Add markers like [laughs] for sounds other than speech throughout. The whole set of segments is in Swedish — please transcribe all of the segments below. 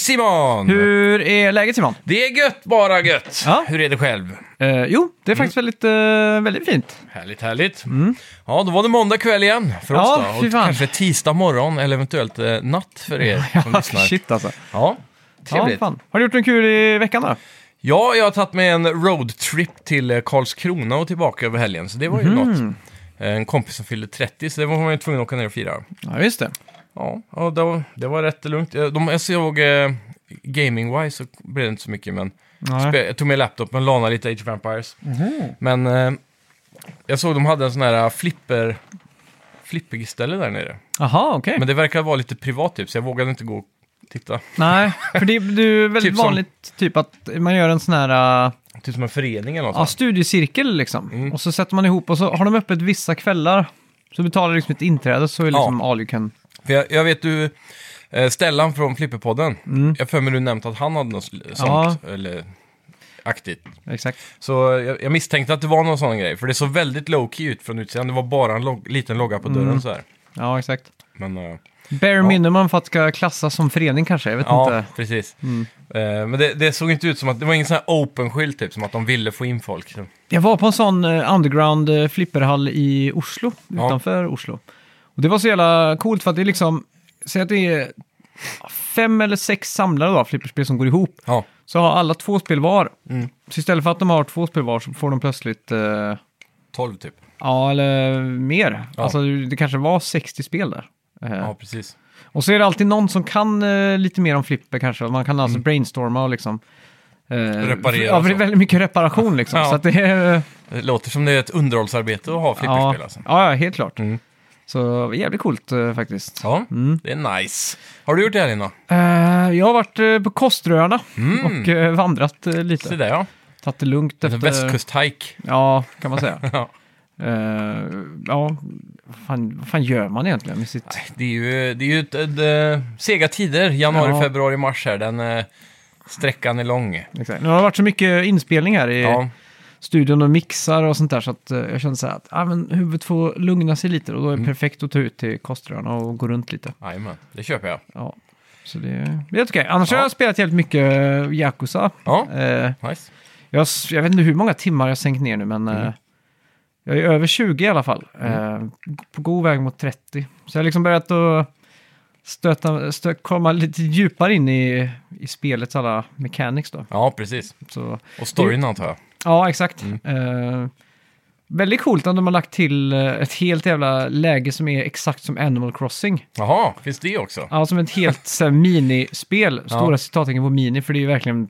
Simon! Hur är läget Simon? Det är gött, bara gött. Ja. Hur är det själv? Eh, jo, det är faktiskt väldigt, eh, väldigt fint. Härligt, härligt. Ja, då var det måndag kväll igen för oss Ja, då. fy Och fan. kanske tisdag morgon eller eventuellt eh, natt för er [laughs] som Ja, lyssnar. shit alltså. Ja, Ja, trevligt. Ja, fan. Har du gjort något kul i veckan då? jag har tagit med en roadtrip till eh, Karlskrona och tillbaka över helgen, så det var ju Mhm. något. Eh, En kompis som fyllde 30, så det var man ju tvungen att åka ner och fira. Ja, just det. Ja, och det var, det var rätt lugnt. Eh, De, jag såg eh, gaming-wise så blev det inte så mycket, men Nej. Spe- Jag tog med laptopen lanade lite Age of Empires. Men eh, jag såg de hade en sån här flipper, flipperställe där nere. Jaha, okej. Men det verkar vara lite privat typ, så jag vågade inte gå och titta. Nej, för det, det är [laughs] väldigt Typ som- vanligt typ att man gör en sån här uh, Typ som en förening eller något ja, sånt. studiecirkel liksom. Mm. Och så sätter man ihop och så har de öppet vissa kvällar. Så betalar du liksom ett inträde så är det liksom all you can. För jag, jag vet du, eh, Stellan från Flipperpodden, jag för mig du nämnt att han hade något sl- sånt, eller aktigt. Exakt. Så jag, jag misstänkte att det var någon sån grej, för det såg väldigt low-key ut från utsidan. Det var bara en log- liten logga på dörren så här. Ja, exakt. Men, eh, Bare minimum för att ska klassas som förening kanske, jag vet Ja, inte. Mm. precis. Eh, men det, det såg inte ut som att, det var ingen sån här open-skylt typ, som att de ville få in folk. Jag var på en sån eh, underground eh, flipperhall i Oslo, Ja. utanför Oslo. Och det var så jävla coolt för att det är liksom, säg att det är fem eller sex samlare då, flipperspel som går ihop. Ja, Så har alla två spel var. Mm. Så istället för att de har två spel var så får de plötsligt, eh, 12 typ. ja eller mer. Ja. Alltså det kanske var 60 spel där. Eh, Ja, precis. Och så är det alltid någon som kan eh, lite mer om flipper kanske. Man kan alltså brainstorma och liksom... Eh, Mm. Reparera Ja, det är väldigt mycket reparation liksom. Ja. Så det är... Det låter som det är ett underhållsarbete att ha flipperspel ja, alltså. ja, helt klart. Mm. Så jävligt coolt eh, faktiskt. Ja, Mm. det är nice. Har du gjort det här innan? Eh, jag har varit eh, på Kosteröarna Mm. och eh, vandrat uh, Se lite. där ja. Tagit det lugnt En efter... västkusthike. Ja, kan man säga. [laughs] Ja. Eh, ja, vad fan, vad fan gör man egentligen med sitt... Det är ju, det är ju ett, ett, eh, sega tider. Januari, Ja. februari, mars här. Den uh, sträckan är lång. Exakt. Nu har det varit så mycket inspelning här i Ja, studion och mixar och sånt där så att eh, jag kände så här att ah, men huvudet får lugna sig lite och då är Mm. det perfekt att ta ut till Kosteröarna och gå runt lite. jajamän. Det köper jag. Ja. Så det, det är helt okej. Annars Ja. har jag spelat jävligt mycket uh, Yakuza. Ja, Eh, nice. jag, s- jag vet inte hur många timmar jag sänkt ner nu men eh, Mm. jag är över 20 i alla fall. Eh, på god väg mot 30. Så jag har liksom börjat att stöta, stö, komma lite djupare in i, i spelets alla mechanics då. Ja, precis. Så, Och storyn antar jag. Ja, exakt. Mm. Eh, väldigt coolt att de har lagt till eh, ett helt jävla läge som är exakt som Animal Crossing. Jaha, finns det också? Ja, som ett helt så här, minispel. Stora Ja. citattecken på mini, för det är ju verkligen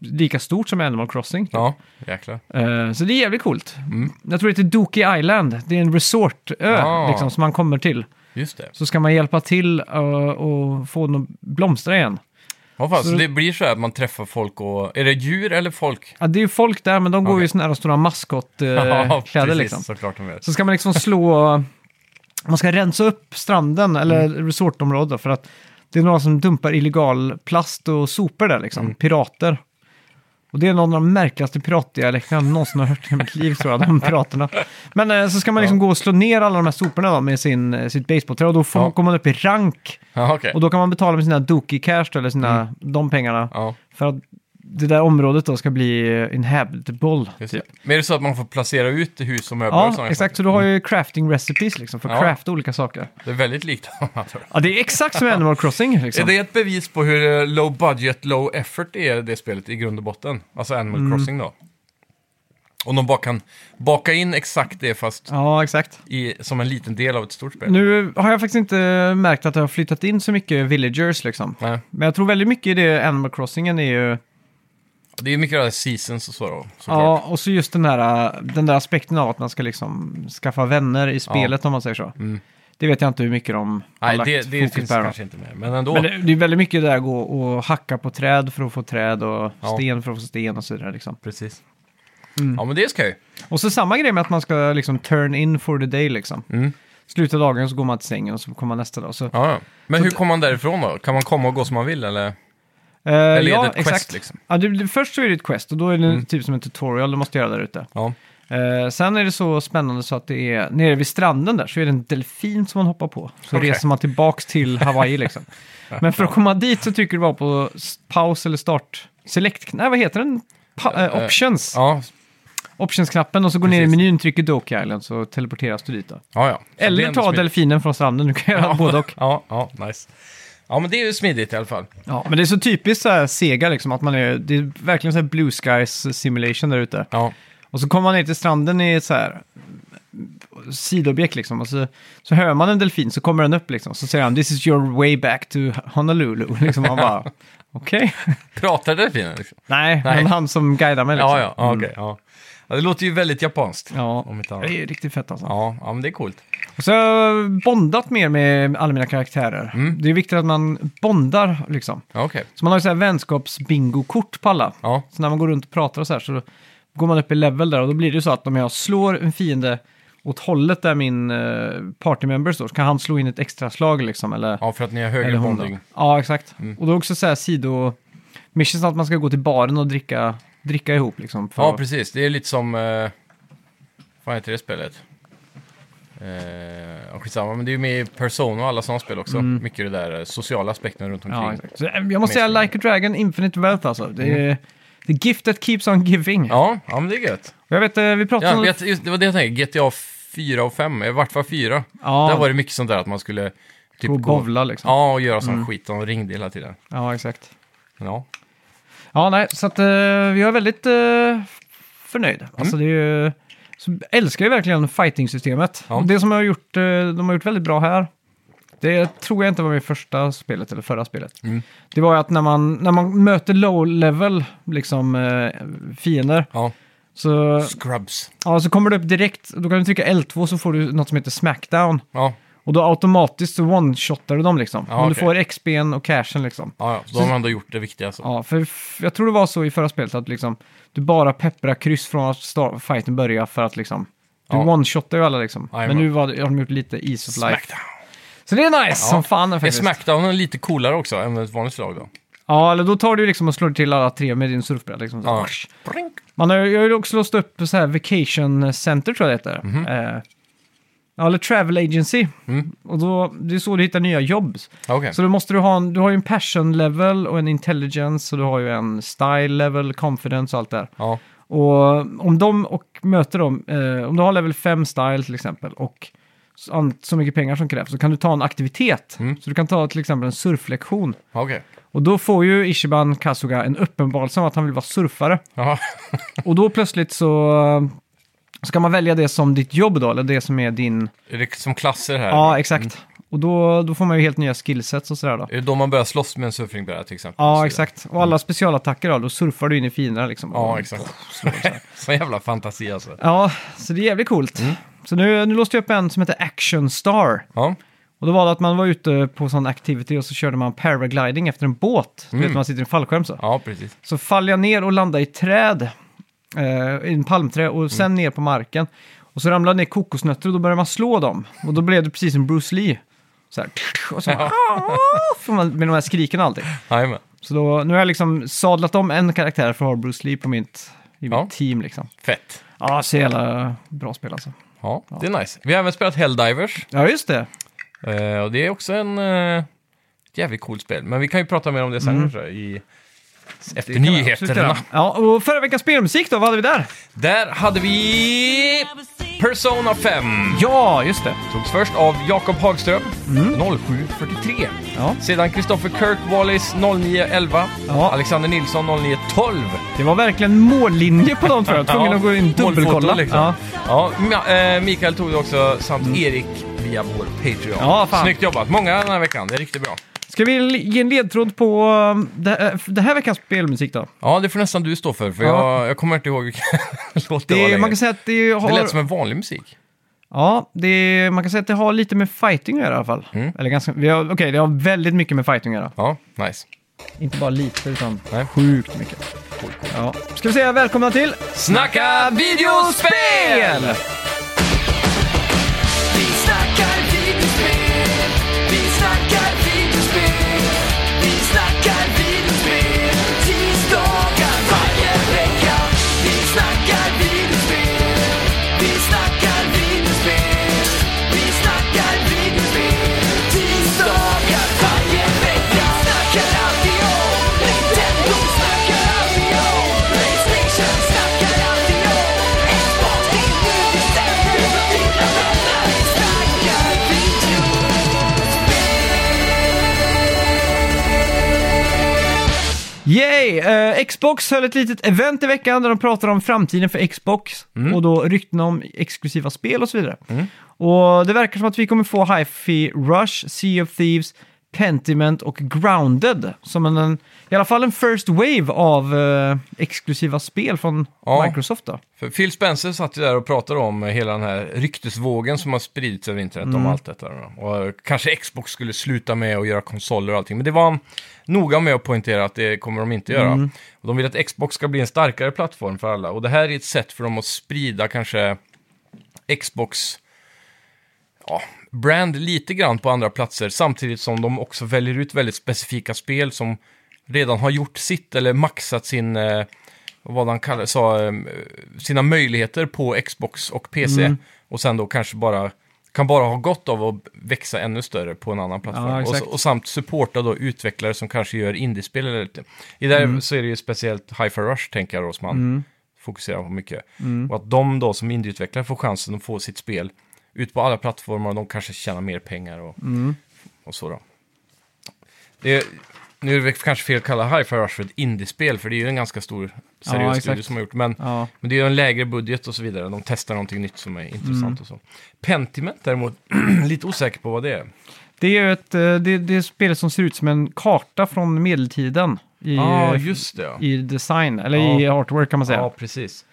lika stort som Animal Crossing. Ja, jäklar. Eh, så det är jävligt coolt. Mm. Jag tror det heter Dookie Island. Det är en resortö Ah. liksom, som man kommer till. Just det. Så ska man hjälpa till eh, och få den att blomstra igen. Ja, fan, så det blir så här att man träffar folk och... Är det djur eller folk? Ja, det är ju folk där, men de går ju i sådana här stora maskotkläder [laughs] precis, liksom. såklart de gör. Så ska man liksom slå... [laughs] Man ska rensa upp stranden eller Mm. resortområdet för att det är några som dumpar illegal plast och sopor där liksom. Mm. Pirater. Och det är någon av de märkligaste piratdialekterna jag någonsin har hört i mitt liv tror jag, de piraterna. Men eh, så ska man liksom gå och slå ner alla de här soporna då med sin, eh, sitt basebollträ och då får Ja. man, kommer man upp i rank. Ja, okej. Och då kan man betala med sina Dookie Cash då, eller sina, de pengarna. Mm. Ja, För att det där området då ska bli inhabitable. typ. det. Men är det så att man får placera ut hus och möbler och Ja, sådana exakt. Så saker? du har ju crafting recipes liksom, för att Ja. crafta olika saker. Det är väldigt likt. [laughs] Ja, det är exakt som Animal Crossing. Är Liksom. det ett bevis på hur eh, low budget, low effort är det spelet i grund och botten? Alltså Animal Mm. Crossing då. Om de bara kan baka in exakt det fast Ja, exakt. i, som en liten del av ett stort spel. Nu har jag faktiskt inte märkt att det har flyttat in så mycket villagers liksom. Nej. Men jag tror väldigt mycket i det Animal Crossingen är ju... Det är mycket av seasons och så då, såklart. Ja, och så just den där, den där aspekten av att man ska liksom skaffa vänner i spelet om man säger så. Mm. Det vet jag inte hur mycket de har Nej, lagt det, det fokus finns på. här kanske inte med. Men ändå. Men det, det är väldigt mycket där att gå och hacka på träd för att få träd och Ja. sten för att få sten och så vidare. Liksom. Precis. Mm. Ja, men det är skoj. Och så samma grej med att man ska liksom turn in for the day liksom. Mm. Slutet av dagen så går man till sängen och så kommer man nästa dag. Så, Ja, ja. Men hur kommer man därifrån då? Kan man komma och gå som man vill eller? Eh, Eller är ja, det ett quest exakt. liksom? Ja, det, det, först så är det ett quest och då är det Mm. typ som en tutorial du måste göra där ute. Ja. Eh, sen är det så spännande så att det är nere vid stranden där så är det en delfin som man hoppar på. Så Okej. reser man tillbaks till Hawaii liksom. [laughs] Men för att komma dit så trycker du bara på paus eller start. Select, nej vad heter den? Pa- Eh, options. Ja, Options-knappen och så går ner i Precis. menyn, trycker Doki Island så teleporteras du dit då. ja, ja. Är Eller ta delfinen från stranden, du kan göra både och. [laughs] Ja, ja, nice. Ja, men det är ju smidigt i alla fall. Ja, men det är så typiskt så här Sega liksom, att man är, det är verkligen så här blue skies simulation där ute. Ja, Och så kommer man ner till stranden i ett så här sidoobjekt liksom. Och så, så hör man en delfin så kommer den upp liksom. Så säger han “This is your way back to Honolulu”. [laughs] Liksom man bara okej. pratar delfinen liksom? Nej, Nej. men han som guidar mig liksom. Ja, ja, ja, Mm. okej. ja. Ja. Det låter ju väldigt japanskt. Ja, Om inte det är riktigt fett alltså. Ja, ja, men det är coolt. Och så har jag bondat mer med alla mina karaktärer. Mm. Det är viktigt att man bondar liksom. Ja, okej. Så man har ju så här vänskapsbingo-kort på alla. Ja, Så när man går runt och pratar och så här så går man upp i level där och då blir det ju så att om jag slår en fiende åt hållet där min uh, partymember står så kan han slå in ett extra slag liksom. Eller, ja för att ni har högre eller hon då. bonding. Ja, exakt. Mm. Och då också så här sido... Missions att man ska gå till baren och dricka, dricka ihop liksom. För Ja, precis. Det är lite som... Uh, vad heter det spelet? Uh, ja, skitsamma, men det är ju med i Persona och alla sådana spel också. Mycket det där eh, sociala aspekten runt omkring. Mm. ja, exakt. Så, eh, jag måste säga Like a Dragon Infinite Wealth alltså. Det är the gift that keeps on giving. Ja, ja, men det är gött. Jag vet, eh, vi pratade Ja, om... vet, just, det var det jag tänkte. GTA 4 och 5, i vart fall 4. Ja, Där var det mycket sånt där att man skulle typ gå och bowla liksom. Ja, och göra sån skit. De ringde hela tiden. ja exakt. Ja, Ja, nej, så att eh, vi är väldigt uh, förnöjd. Alltså det är ju... Så älskar ju verkligen fighting-systemet. Ja. Det som jag har gjort, eh, de har gjort väldigt bra här, det tror jag inte var med första spelet eller förra spelet. Mm. Det var ju att när man, när man möter low-level liksom, eh, fiender ja. så, Scrubs. ja, så kommer det upp direkt, då kan du trycka L2 så får du något som heter smackdown. Ja, Och då automatiskt så one-shotar du dem liksom. Ja, Men du okej. får XP'n och cashen liksom. ja, ja. Då har man ändå gjort det viktiga. Så. Ja, för f- jag tror det var så i förra spelet att liksom, du bara pepprar kryss från att start, fighten börjar för att liksom, du Ja. one-shotar ju alla liksom. Jajamän. Men nu var det, har de gjort lite ease of life. Smackdown. Så det är nice som fan Är faktiskt. Smackdownen lite coolare också än ett vanligt slag då? Ja, eller då tar du liksom och slår till alla tre med din surfbräda. Liksom, så. Ja. Man har ju jag har ju också låst upp så här Vacation Center tror jag det heter. Mhm. Eh, ja, eller Travel Agency. Mm. Och då, det är så du hittar nya jobb. Okej. Så då måste du ha en, du har ju en passion level och en intelligence och du har ju en style level, confidence och allt där. Ja. Och om de och möter dem, eh, om du har level 5 style till exempel och så, mycket pengar som krävs så kan du ta en aktivitet. Mm. Så du kan ta till exempel en surflektion. Okej. Och då får ju Ishiban Kasuga en uppenbarelse om att han vill vara surfare. Och då plötsligt så ska man välja det som ditt jobb då, eller det som är din... Är det som klasser här? Ja, exakt. Och då, då får man ju helt nya skillsets och sådär då. Är det då man börjar slåss med en surfingbräda till exempel? Ja, Så- exakt. Och alla specialattacker då, då surfar du in i fienderna liksom. Ja, Och- exakt. [laughs] Så jävla fantasi alltså. Ja, så det är jävligt coolt. Mm. Så nu, nu låste jag upp en som heter Action Star. Ja, Och då var det att man var ute på sån activity och så körde man paragliding efter en båt. Du vet, Mm. man sitter i en fallskärm så. ja precis. Så faller jag ner och landar i träd, eh, i en palmträ och sen Mm. ner på marken. Och så ramlade ner kokosnötter och då började man slå dem. Och då blev det precis som Bruce Lee. Så här, [laughs] och så, Ja. [laughs] man, med de här skriken och allting. Jajamän. Så då, nu har jag liksom sadlat om en karaktär för att ha Bruce Lee på mitt, i mitt Ja. team liksom. Fett. Ja, så jävla bra spel alltså. Ja, det är nice. Vi har även spelat Helldivers. Ja, just det. Eh, och det är också en eh, ett jävligt coolt spel. Men vi kan ju prata mer om det sen Mm. kanske, i, efter nyheterna. Ja, och förra veckans spelmusik då, vad hade vi där? Där hade vi Persona 5. Ja, just det. Togs först av Jakob Hagström, Mm. 07.43. Ja, Sedan Christopher Kirk Wallis 09.11. Ja. Alexander Nilsson 09.12. det var verkligen mållinje på dem tror jag. Tvungen Ja, att gå in och [laughs] dubbelkolla. liksom. Ja. Ja, eh, Mikael tog det också, samt Erik via vår Patreon. Ja, fan. Snyggt jobbat. Många den här veckan, det är riktigt bra. Ska vi ge en ledtråd på um, det, det här veckans spelmusik då? Ja, det får nästan du stå för, för Ja. jag, jag kommer inte ihåg vilken [laughs] låt det, var längre. man kan säga att det har... Det lät som en vanlig musik. Ja, det, man kan säga att det har lite med fighting att göra i alla fall. Mm. Eller ganska... Okej, det har väldigt mycket med fighting att göra. Ja, nice. Inte bara lite, utan Nej. sjukt mycket. Ja. Ska vi säga välkomna till... Snacka videospel! Yay! Eh, Xbox höll ett litet event i veckan där de pratade om framtiden för Xbox och då rykten om exklusiva spel och så vidare. Och det verkar som att vi kommer få Hi-Fi Rush, Sea of Thieves, Pentiment och Grounded som en, en, i alla fall en first wave av eh, exklusiva spel från Ja. Microsoft. Då. För Phil Spencer satt ju där och pratade om hela den här ryktesvågen som har spridits över internet om allt detta. Då. Och kanske Xbox skulle sluta med att göra konsoler och allting. Men det var han noga med att poängtera att det kommer de inte göra. Och de vill att Xbox ska bli en starkare plattform för alla. Och det här är ett sätt för dem att sprida kanske Xbox ja, brand lite grann på andra platser. Samtidigt som de också väljer ut väldigt specifika spel som redan har gjort sitt eller maxat sin, eh, vad han kallar, sa, eh, sina möjligheter på Xbox och PC. Och sen då kanske bara kan bara ha gott av att växa ännu större på en annan plattform. Ja, och, och samt supporta då utvecklare som kanske gör indiespel eller lite. I det här så är det ju speciellt Hi-Fi Rush tänker jag då som man fokuserar på mycket. Och att de då som indieutvecklare får chansen att få sitt spel ut på alla plattformar och de kanske tjänar mer pengar och, och så då. Det är, nu är det kanske fel att kalla Hi-Fi Rush för ett indiespel, för det är ju en ganska stor seriös Ja, studio som har gjort. Men, Ja. men det är ju en lägre budget och så vidare. De testar någonting nytt som är intressant Mm. och så. Pentiment däremot, [clears throat] lite osäker på vad det är. Det är ju ett, eh, det, det är spelet som ser ut som en karta från medeltiden i, Ja, just det. Ja, i design, eller i artwork kan man säga. ja precis.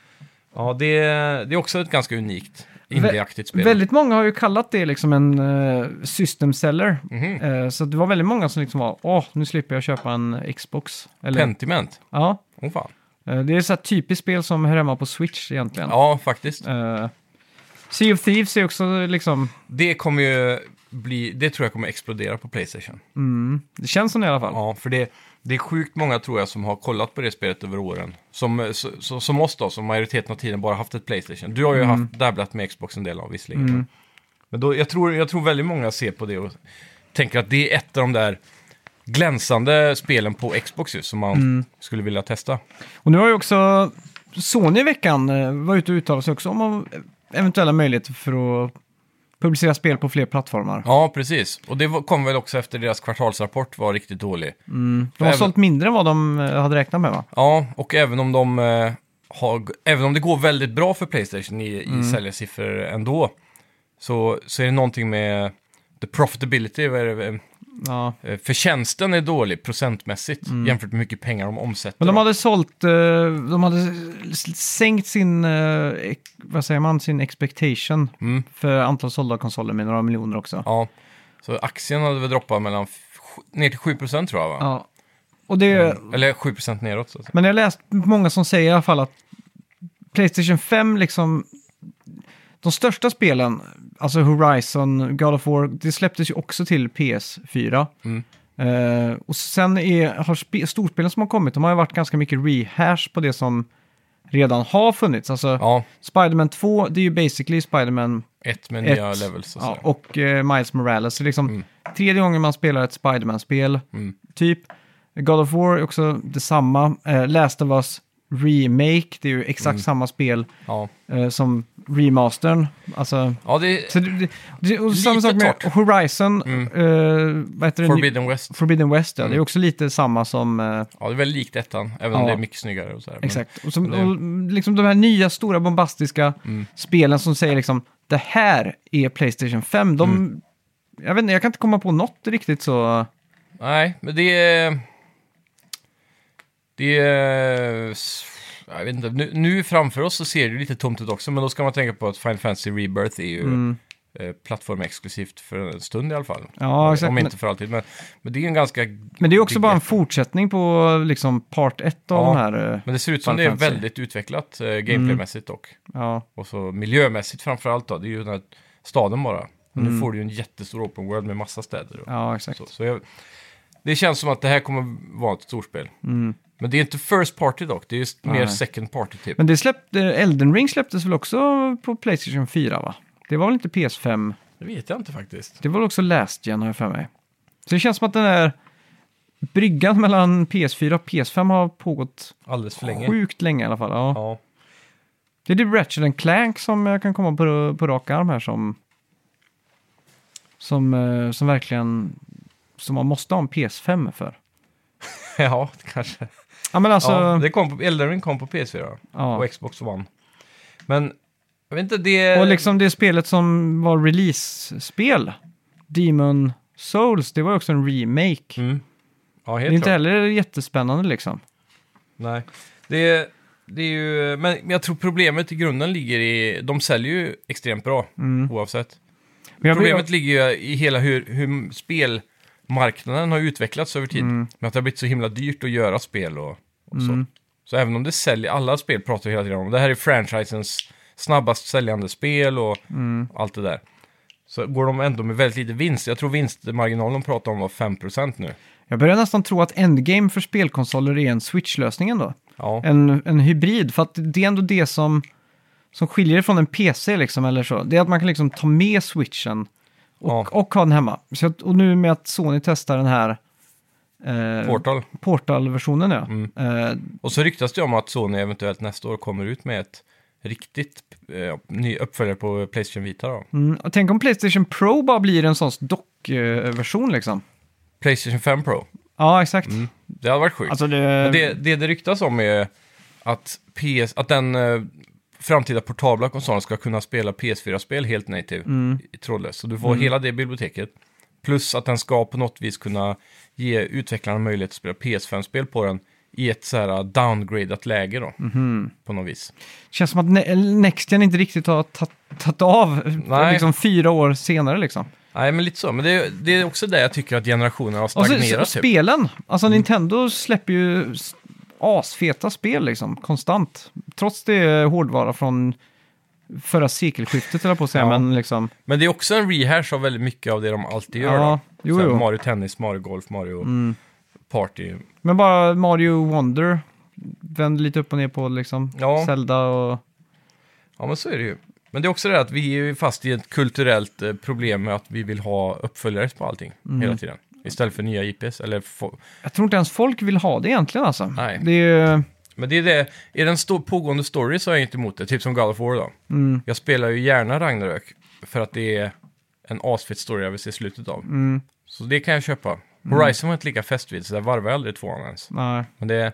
Ja, det är, det är också ett ganska unikt indieaktigt spel. Väldigt många har ju kallat det liksom en uh, system seller. Mhm. Eh, så det var väldigt många som liksom var, åh, nu slipper jag köpa en Xbox. Eller, Pentiment? ja, Åh fan. eh, det är så här typiskt spel som hör hemma på Switch egentligen. Ja, faktiskt. Eh, sea of Thieves är också liksom, Det kommer ju bli, det tror jag kommer explodera på Playstation. mm, det känns som det i alla fall. Ja, för det, det är sjukt många tror jag som har kollat på det spelet över åren. Som, så, så, som oss då, som majoriteten av tiden bara haft ett Playstation. Du har ju haft dabblat med Xbox en del av visserligen. Mm. Men då, jag, tror, jag tror väldigt många ser på det och tänker att det är ett av de där glänsande spelen på Xbox ju, som man Mm. skulle vilja testa. Och nu har ju också Sony i veckan eh, varit ute och uttalat sig också om eventuella möjligheter för att publicera spel på fler plattformar. Ja, precis. Och det var- kom väl också efter deras kvartalsrapport var riktigt dålig. De har Även- sålt mindre än vad de eh, hade räknat med va? Ja, och även om de eh, har, även om det går väldigt bra för Playstation i, i säljarsiffror ändå, så, så är det någonting med the profitability, vad är det, Ja. eh, förtjänsten är dålig procentmässigt jämfört med hur mycket pengar de omsätter. Men de hade sålt, eh, de hade sänkt sin, eh, vad säger man, sin expectation Mm. för antal sålda konsoler med några miljoner också. Ja, så aktien hade väl droppat mellan ner till 7% tror jag va? Ja. Och det, Eller 7% neråt. Så. Men jag har läst många som säger i alla fall att Playstation 5 liksom, de största spelen, alltså Horizon, God of War, det släpptes ju också till PS4. Mm. Eh, och sen är, har spe, storspelen som har kommit, de har ju varit ganska mycket rehash på det som redan har funnits. Alltså Ja, Spider-Man 2, det är ju basically Spider-Man ett med ett, nya levels och så. ja, och eh, Miles Morales. Så liksom Mm. tredje gången man spelar ett Spider-Man-spel, Mm. typ. God of War är också detsamma. Eh, Last of Us Remake, det är ju exakt Mm. samma spel Ja, eh, som remastern. Alltså, ja det så det, det, och samma sak med torrt. Horizon, Mm. eh, vad heter det? Forbidden West. Forbidden West, ja. Det är Mm. också lite samma som... Eh, Ja, det är väldigt likt ettan, även om Ja. det är mycket snyggare och så här. Men- Exakt. Och, som, och liksom de här nya stora bombastiska Mm. spelen som säger liksom det här är Playstation 5. De, Mm. jag, vet inte, jag kan inte komma på något riktigt så... Nej, men det är... Det är... Jag vet inte, nu, nu framför oss så ser det lite tomt ut också, men då ska man tänka på att Final Fantasy Rebirth är ju Mm. eh, plattformexklusivt för en stund i alla fall. Ja, exakt. Om inte för alltid, men, men det är en ganska... men det är också bara en fortsättning på liksom part 1 av Ja. de här. eh, Men det ser ut som Final det är Fantasy. väldigt utvecklat eh, gameplaymässigt dock. Ja, Och så miljömässigt framför allt då, det är ju den här staden bara. Och nu får du ju en jättestor open world med massa städer. Och, Mm. ja exakt. så, så jag, det känns som att det här kommer vara ett storspel. Mm. Men det är inte first party dock, det är just mer Nej. second party typ. Men det släppte, Elden Ring släpptes väl också på Playstation 4 va? Det var väl inte PS5? Det vet jag inte faktiskt. Det var också Last Gen har jag för mig. Så det känns som att den där bryggan mellan PS4 och PS5 har pågått Alldeles för länge. sjukt länge i alla fall. Ja. Ja. Det är typ Ratchet and Clank som jag kan komma på, på rak arm här som... Som, eh, som verkligen... Som man måste ha en PS5 för. [laughs] ja, kanske. Ja, men alltså... ja, det kom på, Elden Ring kom på PS4 ja. och Xbox One. Men, jag vet inte, det... Och liksom det spelet som var release-spel, Demon Souls, det var också en remake. Mm. Ja, det är inte klart. heller jättespännande liksom. Nej. Det, det är ju... Men jag tror problemet i grunden ligger i... De säljer ju extremt bra, Mm. oavsett. Men jag Problemet ligger ju i hela hur, hur spelmarknaden har utvecklats över tid. Mm. Med att det har blivit så himla dyrt att göra spel och, och så. Mm. Så även om det säljer, alla spel pratar hela tiden om, det här är franchisens snabbast säljande spel och Mm. allt det där. Så går de ändå med väldigt lite vinst. Jag tror vinstmarginalen de pratar om var 5% nu. Jag börjar nästan tro att endgame för spelkonsoler är en Switch-lösning ändå. Ja, En, en hybrid, för att det är ändå det som, som skiljer det från en PC liksom, eller så. Det är att man kan liksom ta med Switchen och, Ja. och ha den hemma. Så att, och nu med att Sony testar den här eh, Portal. Portal-versionen, ja. Mm. Eh, Och så ryktas det om att Sony eventuellt nästa år kommer ut med ett riktigt eh, ny uppföljare på Playstation Vita då. mm, och tänk om Playstation Pro bara blir en sån dock-version liksom. Playstation 5 Pro. Ja, exakt. Mm. Det hade varit sjukt. Alltså det... Men det, det det ryktas om är att, PS, att den eh, framtida portabla konsolen ska kunna spela PS4-spel helt native Mm. trådlöst. Så du får hela det biblioteket. Plus att den ska på något vis kunna ge utvecklarna möjlighet att spela PS5-spel på den i ett så här downgradat läge då, Mhm. på något vis. känns som att Ne- Nextgen inte riktigt har tagit- av Nej. liksom fyra år senare liksom. Nej, men lite så. Men det, det är också det jag tycker att generationen har Och så, stagnerat. typ. spelen, alltså Nintendo släpper ju asfeta spel liksom, konstant. Trots det är hårdvara från förra sekelskiftet, eller på att säga, Ja. men liksom... Men det är också en rehash av väldigt mycket av det de alltid gör. Ja, då. jo, jo. Mario Tennis, Mario Golf, Mario Mm. Party. Men bara Mario Wonder vänder lite upp och ner på liksom. Ja. Zelda och... Ja, men så är det ju. Men det är också det att vi är fast i ett kulturellt eh, problem med att vi vill ha uppföljare på allting Mm. hela tiden. Istället för nya IPs. Eller. Jag tror inte ens folk vill ha det egentligen alltså. Nej. Det är ju... Men det är det, är det en sto- pågående story så är jag inte emot det. Typ som God of War då. Mm, Jag spelar ju gärna Ragnarök för att det är en asfett story jag vill se slutet av. mm, Så det kan jag köpa. Horizon var inte lika festvid, så där varvar jag aldrig tvåan ens. nej. Men det.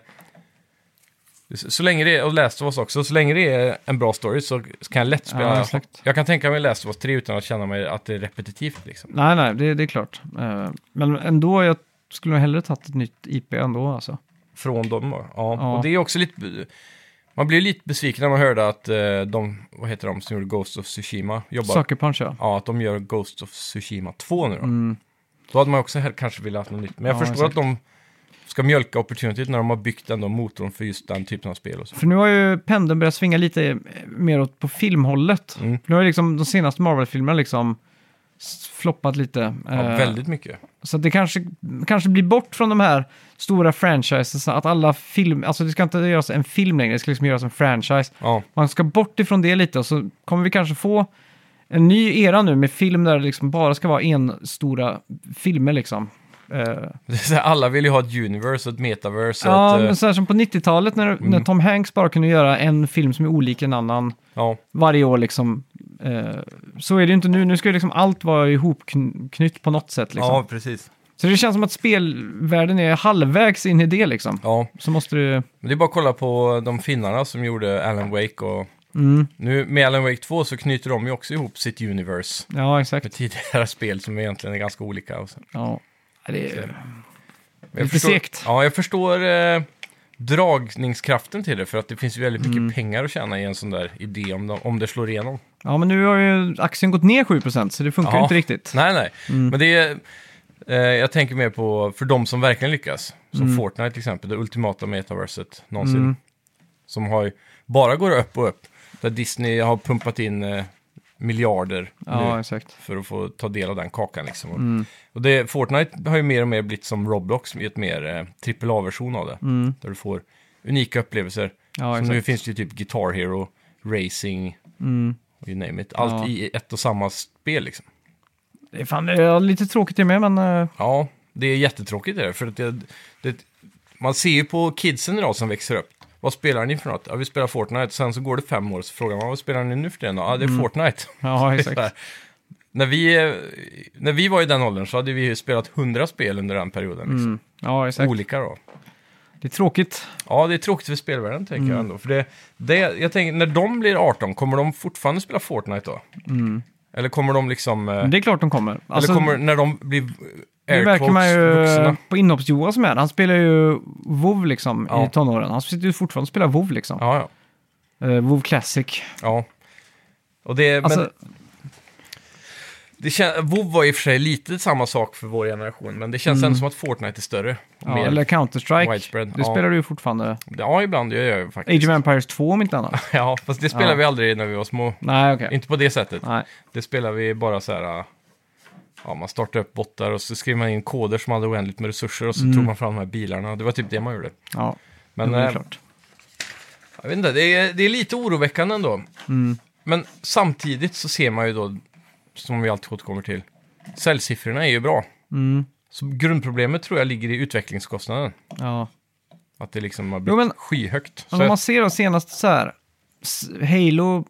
Så länge det är, och Last of Us också, så länge det är en bra story så kan jag lätt spela. Ja, exakt. jag kan tänka mig Last of Us 3 utan att känna mig att det är repetitivt liksom. Nej, nej, det, det är klart. Eh, Men ändå, jag skulle nog hellre tagit ett nytt IP ändå alltså. Från dem då. Ja. Ja. Och det är också lite... Man blir lite besviken när man hörde att eh, de, vad heter de som gjorde Ghost of Tsushima, jobbar... Sucker Punch ja. Ja, att de gör Ghost of Tsushima 2 nu då. Mm. Då hade man också kanske velat ha något nytt. Men jag Ja, förstår exakt. att de ska mjölka opportunity när de har byggt ändå motorn för just den typen av spel och så. För nu har ju pendeln börjat svinga lite eh, mer åt på filmhållet. Mm. Nu har ju liksom de senaste Marvel-filmerna liksom floppat lite. Ja, Eh, väldigt mycket. Så det kanske, kanske blir bort från de här stora franchises, att alla film, alltså det ska inte göras en film längre, det ska liksom göras en franchise. Ja, Man ska bort ifrån det lite och så kommer vi kanske få en ny era nu med film där det liksom bara ska vara en stora filmer liksom. Eh, det är så här, alla vill ju ha ett universe och ett metaverse. och ja, ett, eh, men så här som på 90-talet när, när Tom Hanks bara kunde göra en film som är olik en annan ja, varje år liksom. Eh, så är det ju inte nu, nu ska ju liksom allt vara ihopknytt på något sätt liksom. ja, precis. Så det känns som att spelvärlden är halvvägs in i det liksom. Ja, Så måste du... men det är bara att kolla på de finnarna som gjorde Alan Wake och Mm, nu med Alan Wake 2 så knyter de ju också ihop sitt universe ja, exakt. med tidigare [laughs] spel som egentligen är ganska olika. Och så. Ja. Det är... Jag Lite förstår, segt. Ja, jag förstår eh, dragningskraften till det för att det finns ju väldigt mycket Mm. pengar att tjäna i en sån där idé om, de, om det slår igenom. ja, men nu har ju aktien gått ner 7% så det funkar Ja. inte riktigt. Nej, nej. Mm. Men det är... Eh, jag tänker mer på för de som verkligen lyckas. Som Mm. Fortnite till exempel, det ultimata metaverset någonsin. Mm. Som har ju, bara går upp och upp. Där Disney har pumpat in eh, miljarder Ja, nu exakt. för att få ta del av den kakan. Liksom. Och, Mm. och det, Fortnite har ju mer och mer blivit som Roblox, i ett mer eh, AAA-version av det. Mm. Där du får unika upplevelser. Ja, som nu exakt. finns det ju typ Guitar Hero, Racing, Mm. you name it. Allt Ja. i ett och samma spel liksom. Det är fan det är lite tråkigt det med, men... eh, Ja, det är jättetråkigt det, för att det, det, man ser ju på kidsen idag som växer upp. Vad spelar ni för något? Ja, vi spelar Fortnite. Sen så går det fem år så frågar man vad spelar ni nu för tiden? då? Ja, det är Fortnite. Ja, Det exakt. [laughs] när, vi, när vi var i den åldern så hade vi spelat hundra spel under den perioden. Liksom. Mm. Ja, exakt. Olika då. Det är tråkigt. Ja, det är tråkigt för spelvärlden tänker Mm. jag ändå. För det, det, jag tänker, när de blir 18, kommer de fortfarande spela Fortnite då? Eller kommer de liksom... eh, Det är klart de kommer. Alltså, eller kommer när de blir det märker man ju vuxna? på inhopps-Joa som är Han spelar ju WoW liksom Ja. i tonåren. Han sitter ju fortfarande och spelar WoW liksom. Ja, ja. Eh, WoW Classic. ja. Och det, Alltså, men det kän, WoW var i och för sig lite samma sak för vår generation, men det känns ändå som att Fortnite är större. Mm. ja, mer- eller Counter-Strike. widespread, Det ja. spelar du ju fortfarande. Ja, ibland gör jag ju faktiskt. Age of Empires 2 om inte annat. [laughs] Ja, fast det spelade Ja. vi aldrig när vi var små. Nej, okej. Inte på det sättet. Nej. Det spelar vi bara så här... äh, Ja, man startar upp bottar och så skriver man in koder som hade oändligt med resurser och så Mm. tog man fram de här bilarna. Det var typ det man gjorde. Ja, Men det är eh, klart. jag vet inte, det är, det är lite oroväckande ändå. Mm. Men samtidigt så ser man ju då, som vi alltid återkommer till, säljsiffrorna är ju bra. Mm. Så grundproblemet tror jag ligger i utvecklingskostnaden. Ja. Att det liksom har Jo, blivit men- skyhögt. Så om man ser då senast så här. Halo,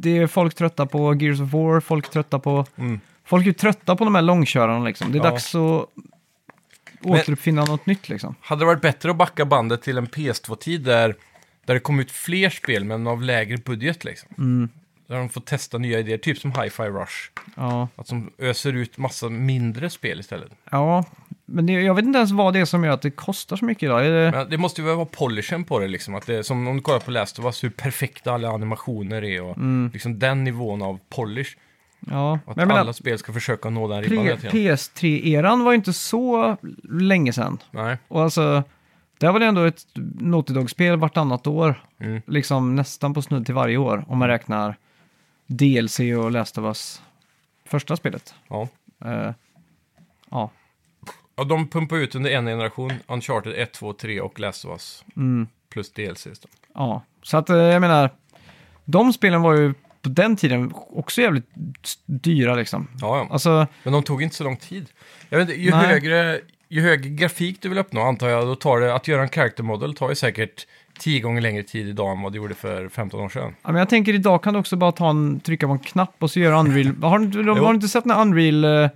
det är folk trötta på Gears of War, folk trötta på... Mm. Folk är trötta på de här långkörarna liksom. Det är Ja. dags att återuppfinna något nytt liksom. Hade det varit bättre att backa bandet till en PS2-tid där, där det kom ut fler spel men av lägre budget liksom? Mm. Där de får testa nya idéer, typ som Hi-Fi Rush. Ja. Att de öser ut massa mindre spel istället. ja, men det, jag vet inte ens vad det är som gör att det kostar så mycket idag. Är det... Men det måste ju vara polishen på det liksom. Att det som om du kollar på Last of Us, hur perfekta alla animationer är och Mm. liksom den nivån av polish. Ja, Att men jag menar, alla spel ska försöka nå den ribban hela tiden. PS3-eran var ju inte så länge sedan. Nej. Och alltså, där var det ändå ett Naughty Dog-spel vartannat år. Mm. Liksom nästan på snudd till varje år. Om man räknar DLC och Last of Us första spelet. Ja. Eh, ja, Och de pumpar ut under en generation, Uncharted 1, 2, 3 och Last of Us. mm, Plus DLCs då. ja. Så att eh, jag menar, de spelen var ju på den tiden också jävligt dyra liksom. Ja, ja. Alltså, Men de tog inte så lång tid. Jag vet inte, ju Nej. högre, ju högre grafik du vill uppnå antar jag, då tar det, att göra en character model tar ju säkert tio gånger längre tid idag än vad det gjorde för 15 år sedan. ja, men jag tänker idag kan du också bara ta en, trycka på en knapp och så gör Unreal. [laughs] har, du, har du inte sett den här Unreal...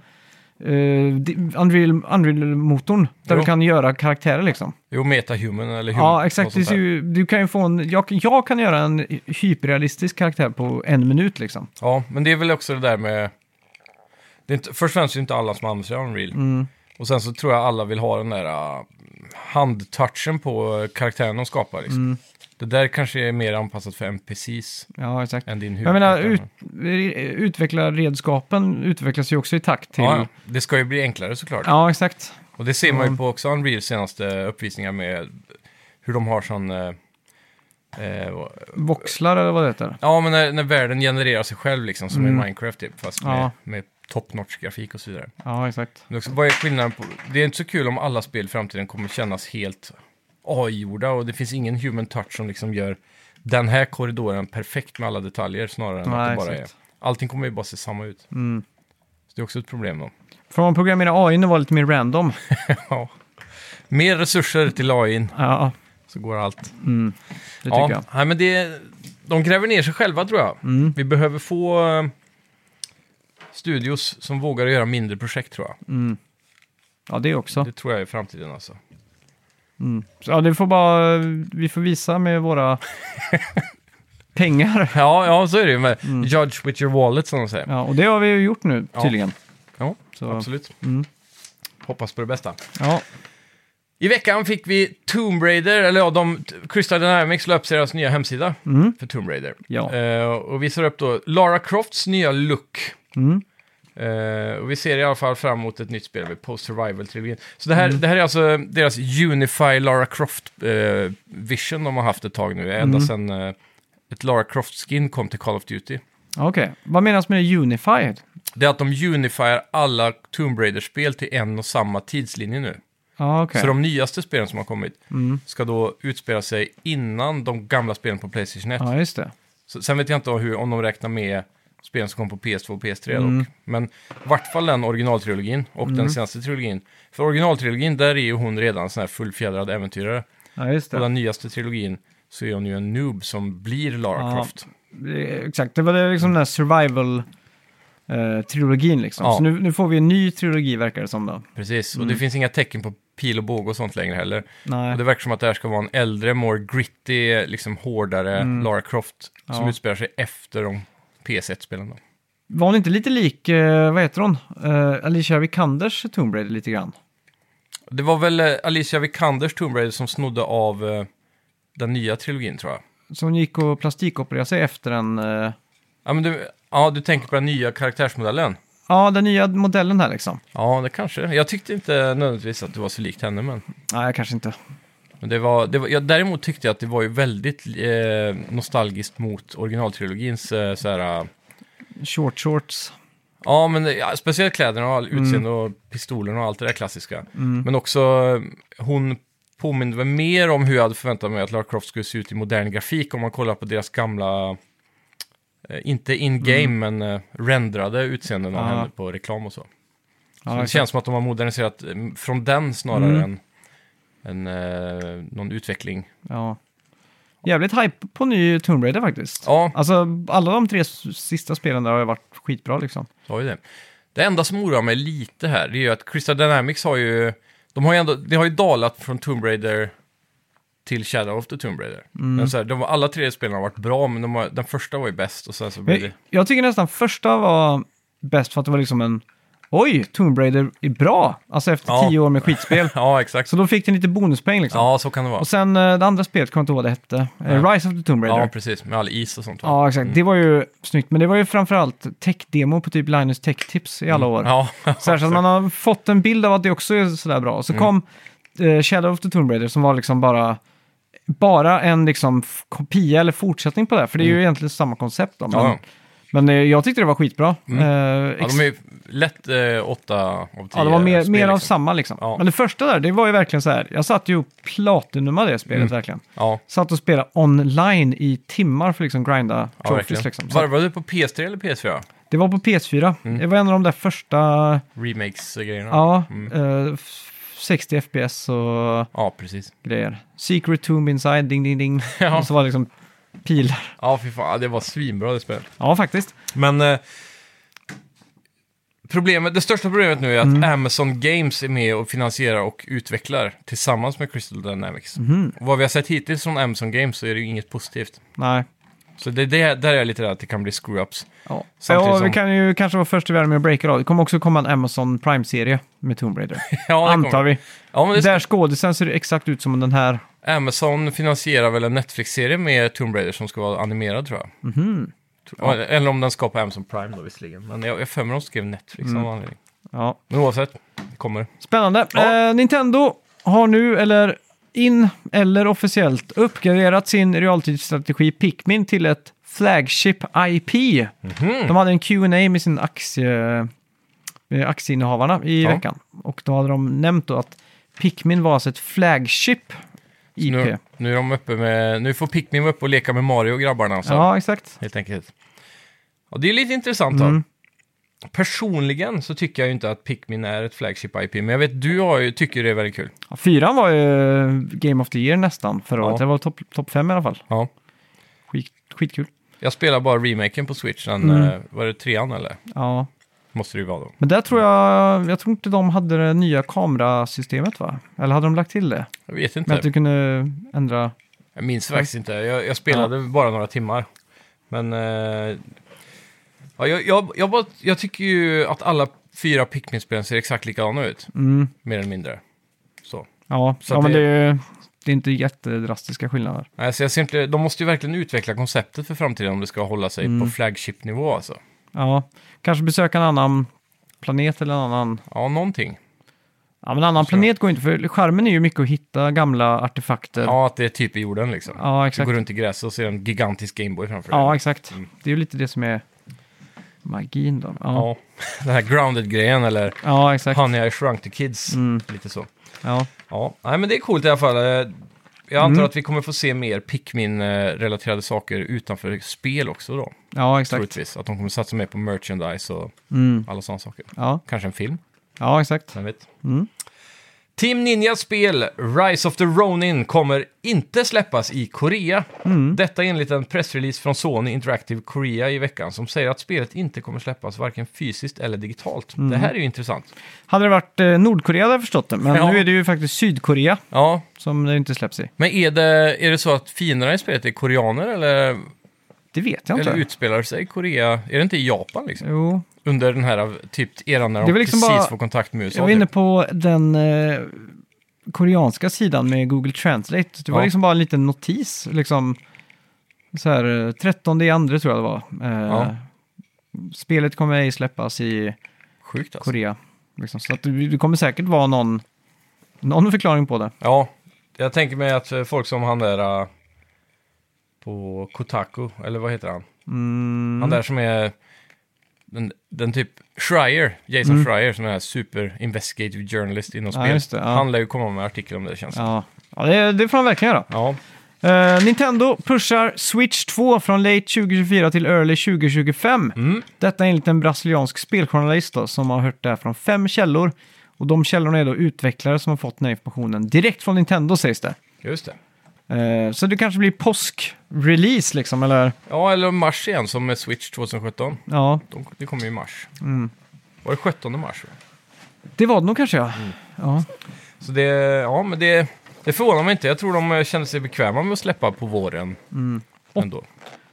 di- Unreal, Unreal-motorn, där Jo. du kan göra karaktärer liksom. Jo, metahuman eller human. Ja, exakt. ju, du kan ju få en, jag, jag kan göra en hyperrealistisk karaktär på en minut liksom. Ja, men det är väl också det där med... Det är inte, först och främst är det inte alla som använder sig av Unreal. Mm. Och sen så tror jag alla vill ha den där uh, handtouchen på karaktären de skapar. Liksom. Mm. Det där kanske är mer anpassat för NPCs Ja, exakt. än din Jag menar, ut, utveckla redskapen utvecklas ju också i takt till... Ja, Ja, ja. det ska ju bli enklare såklart. exakt. Och det ser man ju på också Unreals senaste uppvisningar med hur de har sån... Eh, eh, Voxlar eller vad det heter. ja, men när, när världen genererar sig själv liksom, som Mm. i Minecraft typ, fast Ja. med, med top-notch grafik och så vidare. Ja, exakt. Men också, vad är skillnaden på... Det är inte så kul om alla spel i framtiden kommer kännas helt AI-gjorda och det finns ingen human touch som liksom gör den här korridoren perfekt med alla detaljer snarare än att Nej, det bara är... exakt. Allting kommer ju bara se samma ut. Mm. Så det är också ett problem då. Får man programmera AI och vara lite mer random? [laughs] ja. Mer resurser till AI, Ja, så går allt. mm. det tycker ja, jag. Nej, men det, de gräver ner sig själva tror jag. Mm. Vi behöver få eh, studios som vågar göra mindre projekt tror jag. Mm. Ja, det också. Det tror jag är framtiden alltså. Mm. Så, ja, det får bara... Vi får visa med våra [laughs] pengar. Ja, ja så är det ju med Mm. Judge with your wallet som de säger. Ja, och det har vi ju gjort nu Ja. tydligen. Ja, Så, absolut. Mm. Hoppas på det bästa. Ja, I veckan fick vi Tomb Raider, eller ja, de, Crystal Dynamics la upp deras nya hemsida mm. för Tomb Raider. ja. Eh, och visar upp då Lara Crofts nya look. Mm. Eh, och vi ser i alla fall fram emot ett nytt spel med Post Survival-trilogin. Så det här, Mm. det här är alltså deras Unify Lara Croft-vision de har haft ett tag nu. Ända Mm. sedan eh, ett Lara Croft-skin kom till Call of Duty. Okej, vad menas med Unified? Det är att de unifierar alla Tomb Raider-spel till en och samma tidslinje nu. Ja, okej. Så de nyaste spelen som har kommit Mm. ska då utspela sig innan de gamla spelen på Playstation 1. Ja, just det. Så, sen vet jag inte hur, om de räknar med spelen som kom på PS2 och PS3 Mm. dock. Men i vart fall den originaltrilogin och den senaste trilogin. För originaltrilogin, där är ju hon redan sån här fullfjädrad äventyrare. Ja, just Och det. den nyaste trilogin så är hon ju en noob som blir Lara Ja. Croft. Exakt, det var liksom den här survival-trilogin liksom. Ja. Så nu, nu får vi en ny trilogi verkar det som då. Precis, och Mm. det finns inga tecken på pil och båge och sånt längre heller. Nej. Och det verkar som att det här ska vara en äldre, more gritty, liksom hårdare Lara Croft som Mm. Ja. utspelar sig efter de PS1-spelen. då. Var hon inte lite lik, eh, vad heter hon? Uh, Alicia Vikanders Tomb Raider lite grann? Det var väl eh, Alicia Vikanders Tomb Raider som snodde av eh, den nya trilogin tror jag. Hon gick och plastikopererade sig efter en... eh, Ja, men du, ja, du tänker på den nya karaktärsmodellen? ja, den nya modellen här liksom. Ja, det kanske. Jag tyckte inte nödvändigtvis att det var så likt henne, men... Nej, kanske inte. Men det var, det var, jag, däremot tyckte jag att det var ju väldigt eh, nostalgiskt mot originaltrilogins eh, så här, eh, Short shorts. Ja, men det- ja, speciellt kläderna och Mm. utseende och pistolen och allt det där klassiska. Men också, eh, hon påminner väl mer om hur jag hade förväntat mig att Lara Croft skulle se ut i modern grafik om man kollar på deras gamla, eh, inte in-game, men eh, rendrade utseenden av Mm. Ja. henne på reklam och så. Ja, så det exakt. känns som att de har moderniserat eh, från den snarare Mm. än, än eh, någon utveckling. Ja. Jävligt hype på ny Tomb Raider faktiskt. Ja, Alltså, alla de tre s- sista spelen där har ju varit skitbra liksom. Ju det. Det enda som oroar mig lite här, det är ju att Crystal Dynamics har ju... De har ju ändå, det har ju dalat från Tomb Raider till Shadow of the Tomb Raider. Mm. Men så här, de, alla tre spelen har varit bra, men de har, den första var ju bäst och sen så blev Jag, det... jag tycker nästan första var bäst för att det var liksom en... Oj, Tomb Raider är bra! Alltså efter Ja. tio år med skitspel. [laughs] Ja, exakt. Så då fick den lite bonuspoäng liksom. Ja, så kan det vara. Och sen eh, det andra spelet, kommer jag inte ihåg vad det hette. Eh, Nej. Rise of the Tomb Raider. Ja, Ja, precis. Med all is och sånt. va? exakt. Mm. Det var ju snyggt. Men det var ju framförallt tech-demo på typ Linus Tech Tips i alla år. Mm. Ja, [laughs] så att man har fått en bild av att det också är sådär bra. Så Mm. kom eh, Shadow of the Tomb Raider som var liksom bara, bara en liksom kopia eller fortsättning på det. För det är ju egentligen samma koncept. Då, men Mm. Ja. men jag tyckte det var skitbra. Mm. Eh, ja, de är lätt eh, åtta av tio ja, det var mer, spel, mer av liksom. samma liksom. Ja. Men det första där, det var ju verkligen så här. Jag satt ju och platinumade det spelet Mm. verkligen. Ja, Satt och spelade online i timmar för att liksom grinda ja trophies verkligen. liksom. Så Varvade du på PS3 eller PS4? det var på PS4. Mm. Det var en av de där första, Remakes-grejerna? ja, Mm. eh, f- 60 FPS och Ja, precis. grejer. Secret Tomb Inside, ding ding ding. [laughs] Ja. Och så var det liksom pilar. Ja, fy fan. Det var svinbra det spelet. Ja, faktiskt. Men eh, problemet, det största problemet nu är att Mm. Amazon Games är med och finansierar och utvecklar tillsammans med Crystal Dynamics. Och vad vi har sett hittills från Amazon Games så är det ju inget positivt. Nej. Så det, det, där är jag lite rädd att det kan bli screw-ups. Ja, Samtidigt ja som- vi kan ju kanske vara först i världen med att breaka då. Det kommer också komma en Amazon Prime-serie med Tomb Raider. [laughs] Ja, det Antar kommer. vi. Ja, men det Där skådisen ser exakt ut som den här. Amazon finansierar väl en Netflix-serie med Tomb Raider som ska vara animerad tror jag. Mhm. Tror- Eller om den ska på Amazon Prime då visserligen. Men jag, jag för mig de skrev Netflix av Mm. någon anledning. Ja. Men oavsett, det kommer. Spännande. Ja. Eh, Nintendo har nu, eller in eller officiellt, uppgraderat sin realtidsstrategi Pikmin till ett flagship IP. Mhm. De hade en Q&A med sin aktie, med aktieinnehavarna i Ja. veckan. Och då hade de nämnt då att Pikmin var alltså ett flagship IP. Nu, nu är de uppe med, nu får Pikmin vara uppe och leka med Mario och grabbarna. Så. Ja, exakt. Helt enkelt. Och det är lite intressant då. Mm. Personligen så tycker jag ju inte att Pikmin är ett flagship IP, men jag vet du har ju, tycker det är väldigt kul. Ja, fyran var ju Game of the Year nästan förra Ja. året. Det var topp top fem i alla fall. Ja. Skit, skitkul. Jag spelar bara remaken på Switch, den, Mm. eh, var det trean eller? Ja, Måste det ju vara då. men där tror jag, jag tror inte de hade det nya kamerasystemet va? Eller hade de lagt till det? Jag vet inte. att du kunde ändra... Jag minns faktiskt inte. Jag, jag spelade bara några timmar. Men... Eh, ja, jag, jag, jag, bara, jag tycker ju att alla fyra Pikmin-spelen ser exakt likadana ut. Mm, Mer eller mindre. Så. ja, Så ja men det- det, är- det är inte jättedrastiska skillnader. Nej, så jag ser inte, de måste ju verkligen utveckla konceptet för framtiden om det ska hålla sig Mm. på flagship-nivå alltså. Ja, kanske besöka en annan planet eller en annan... Ja, någonting. Ja, men en annan Så. planet går inte för skärmen är ju mycket att hitta gamla artefakter. Ja, att det är typ i jorden liksom. Ja, Du exakt. går runt i gräset och ser en gigantisk Gameboy framför dig. Ja, exakt. Mm. Det är ju lite det som är magin då. Ja, Ja, [laughs] den här grounded-grejen eller ja exakt. Honey I Shrunk the Kids. Mm, Lite så. ja. Ja, nej men det är coolt i alla fall. Eh, Jag antar Mm. att vi kommer få se mer Pikmin-relaterade saker utanför spel också då. ja, exakt. Troligtvis. Att de kommer satsa mer på merchandise och Mm, alla sådana saker. ja. Kanske en film, ja, exakt. vem vet. Mm. Team Ninjas spel Rise of the Ronin kommer inte släppas i Korea. Mm. Detta enligt en pressrelease från Sony Interactive Korea i veckan som säger att spelet inte kommer släppas varken fysiskt eller digitalt. Mm. Det här är ju intressant. Hade det varit eh, Nordkorea hade jag förstått det, men Ja. nu är det ju faktiskt Sydkorea Ja, som det inte släpps i. men är det, är det så att fienderna i spelet är koreaner eller, Det vet jag inte. eller utspelar sig i Korea? Är det inte i Japan liksom? Jo, Under den här typ eran när de liksom precis bara- får kontakt med USA. jag var inne typ. på den eh, koreanska sidan med Google Translate. Det var Ja. liksom bara en liten notis, liksom så här, eh, 13 i andra tror jag det var. Eh, Ja. Spelet kommer ej släppas i Sjukt alltså. Korea. Liksom. Så att det, det kommer säkert vara någon, någon förklaring på det. Ja, jag tänker mig att eh, folk som han där eh, på Kotaku, eller vad heter han? Mm. Han där som är den, den typ Schreier, Jason Mm. Schreier, som är super investigative journalist inom Ja, spel. ja. Han lär ju komma med artikel om det känns. Ja, ja det, det får han verkligen göra. Ja, Eh, Nintendo pushar Switch 2 från late 2024 till early 2025. Mm. Detta enligt en brasiliansk speljournalist då, som har hört det här från fem källor. Och de källorna är då utvecklare som har fått den här informationen direkt från Nintendo sägs det. just det. Eh, så det kanske blir påsk-release liksom, eller? Ja, eller mars igen som med Switch 2017. Ja, De, det kommer ju i mars. Mm. Var det 17 mars? det var det nog kanske ja. Mm. ja. Så det, ja men det, det förvånar mig inte. Jag tror de kände sig bekväma med att släppa på våren Mm. ändå.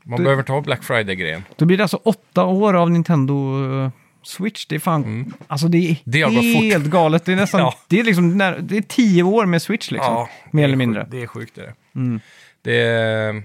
Man Det- behöver inte ha Black Friday-grejen. Då blir det alltså åtta år av Nintendo eh, Switch. Det är fan, alltså det är Mm. Det helt galet. Det är nästan, [laughs] Ja. det är liksom, när, det är tio år med Switch liksom. Ja, mer eller mindre. sjukt- Det är sjukt det. Mm. det.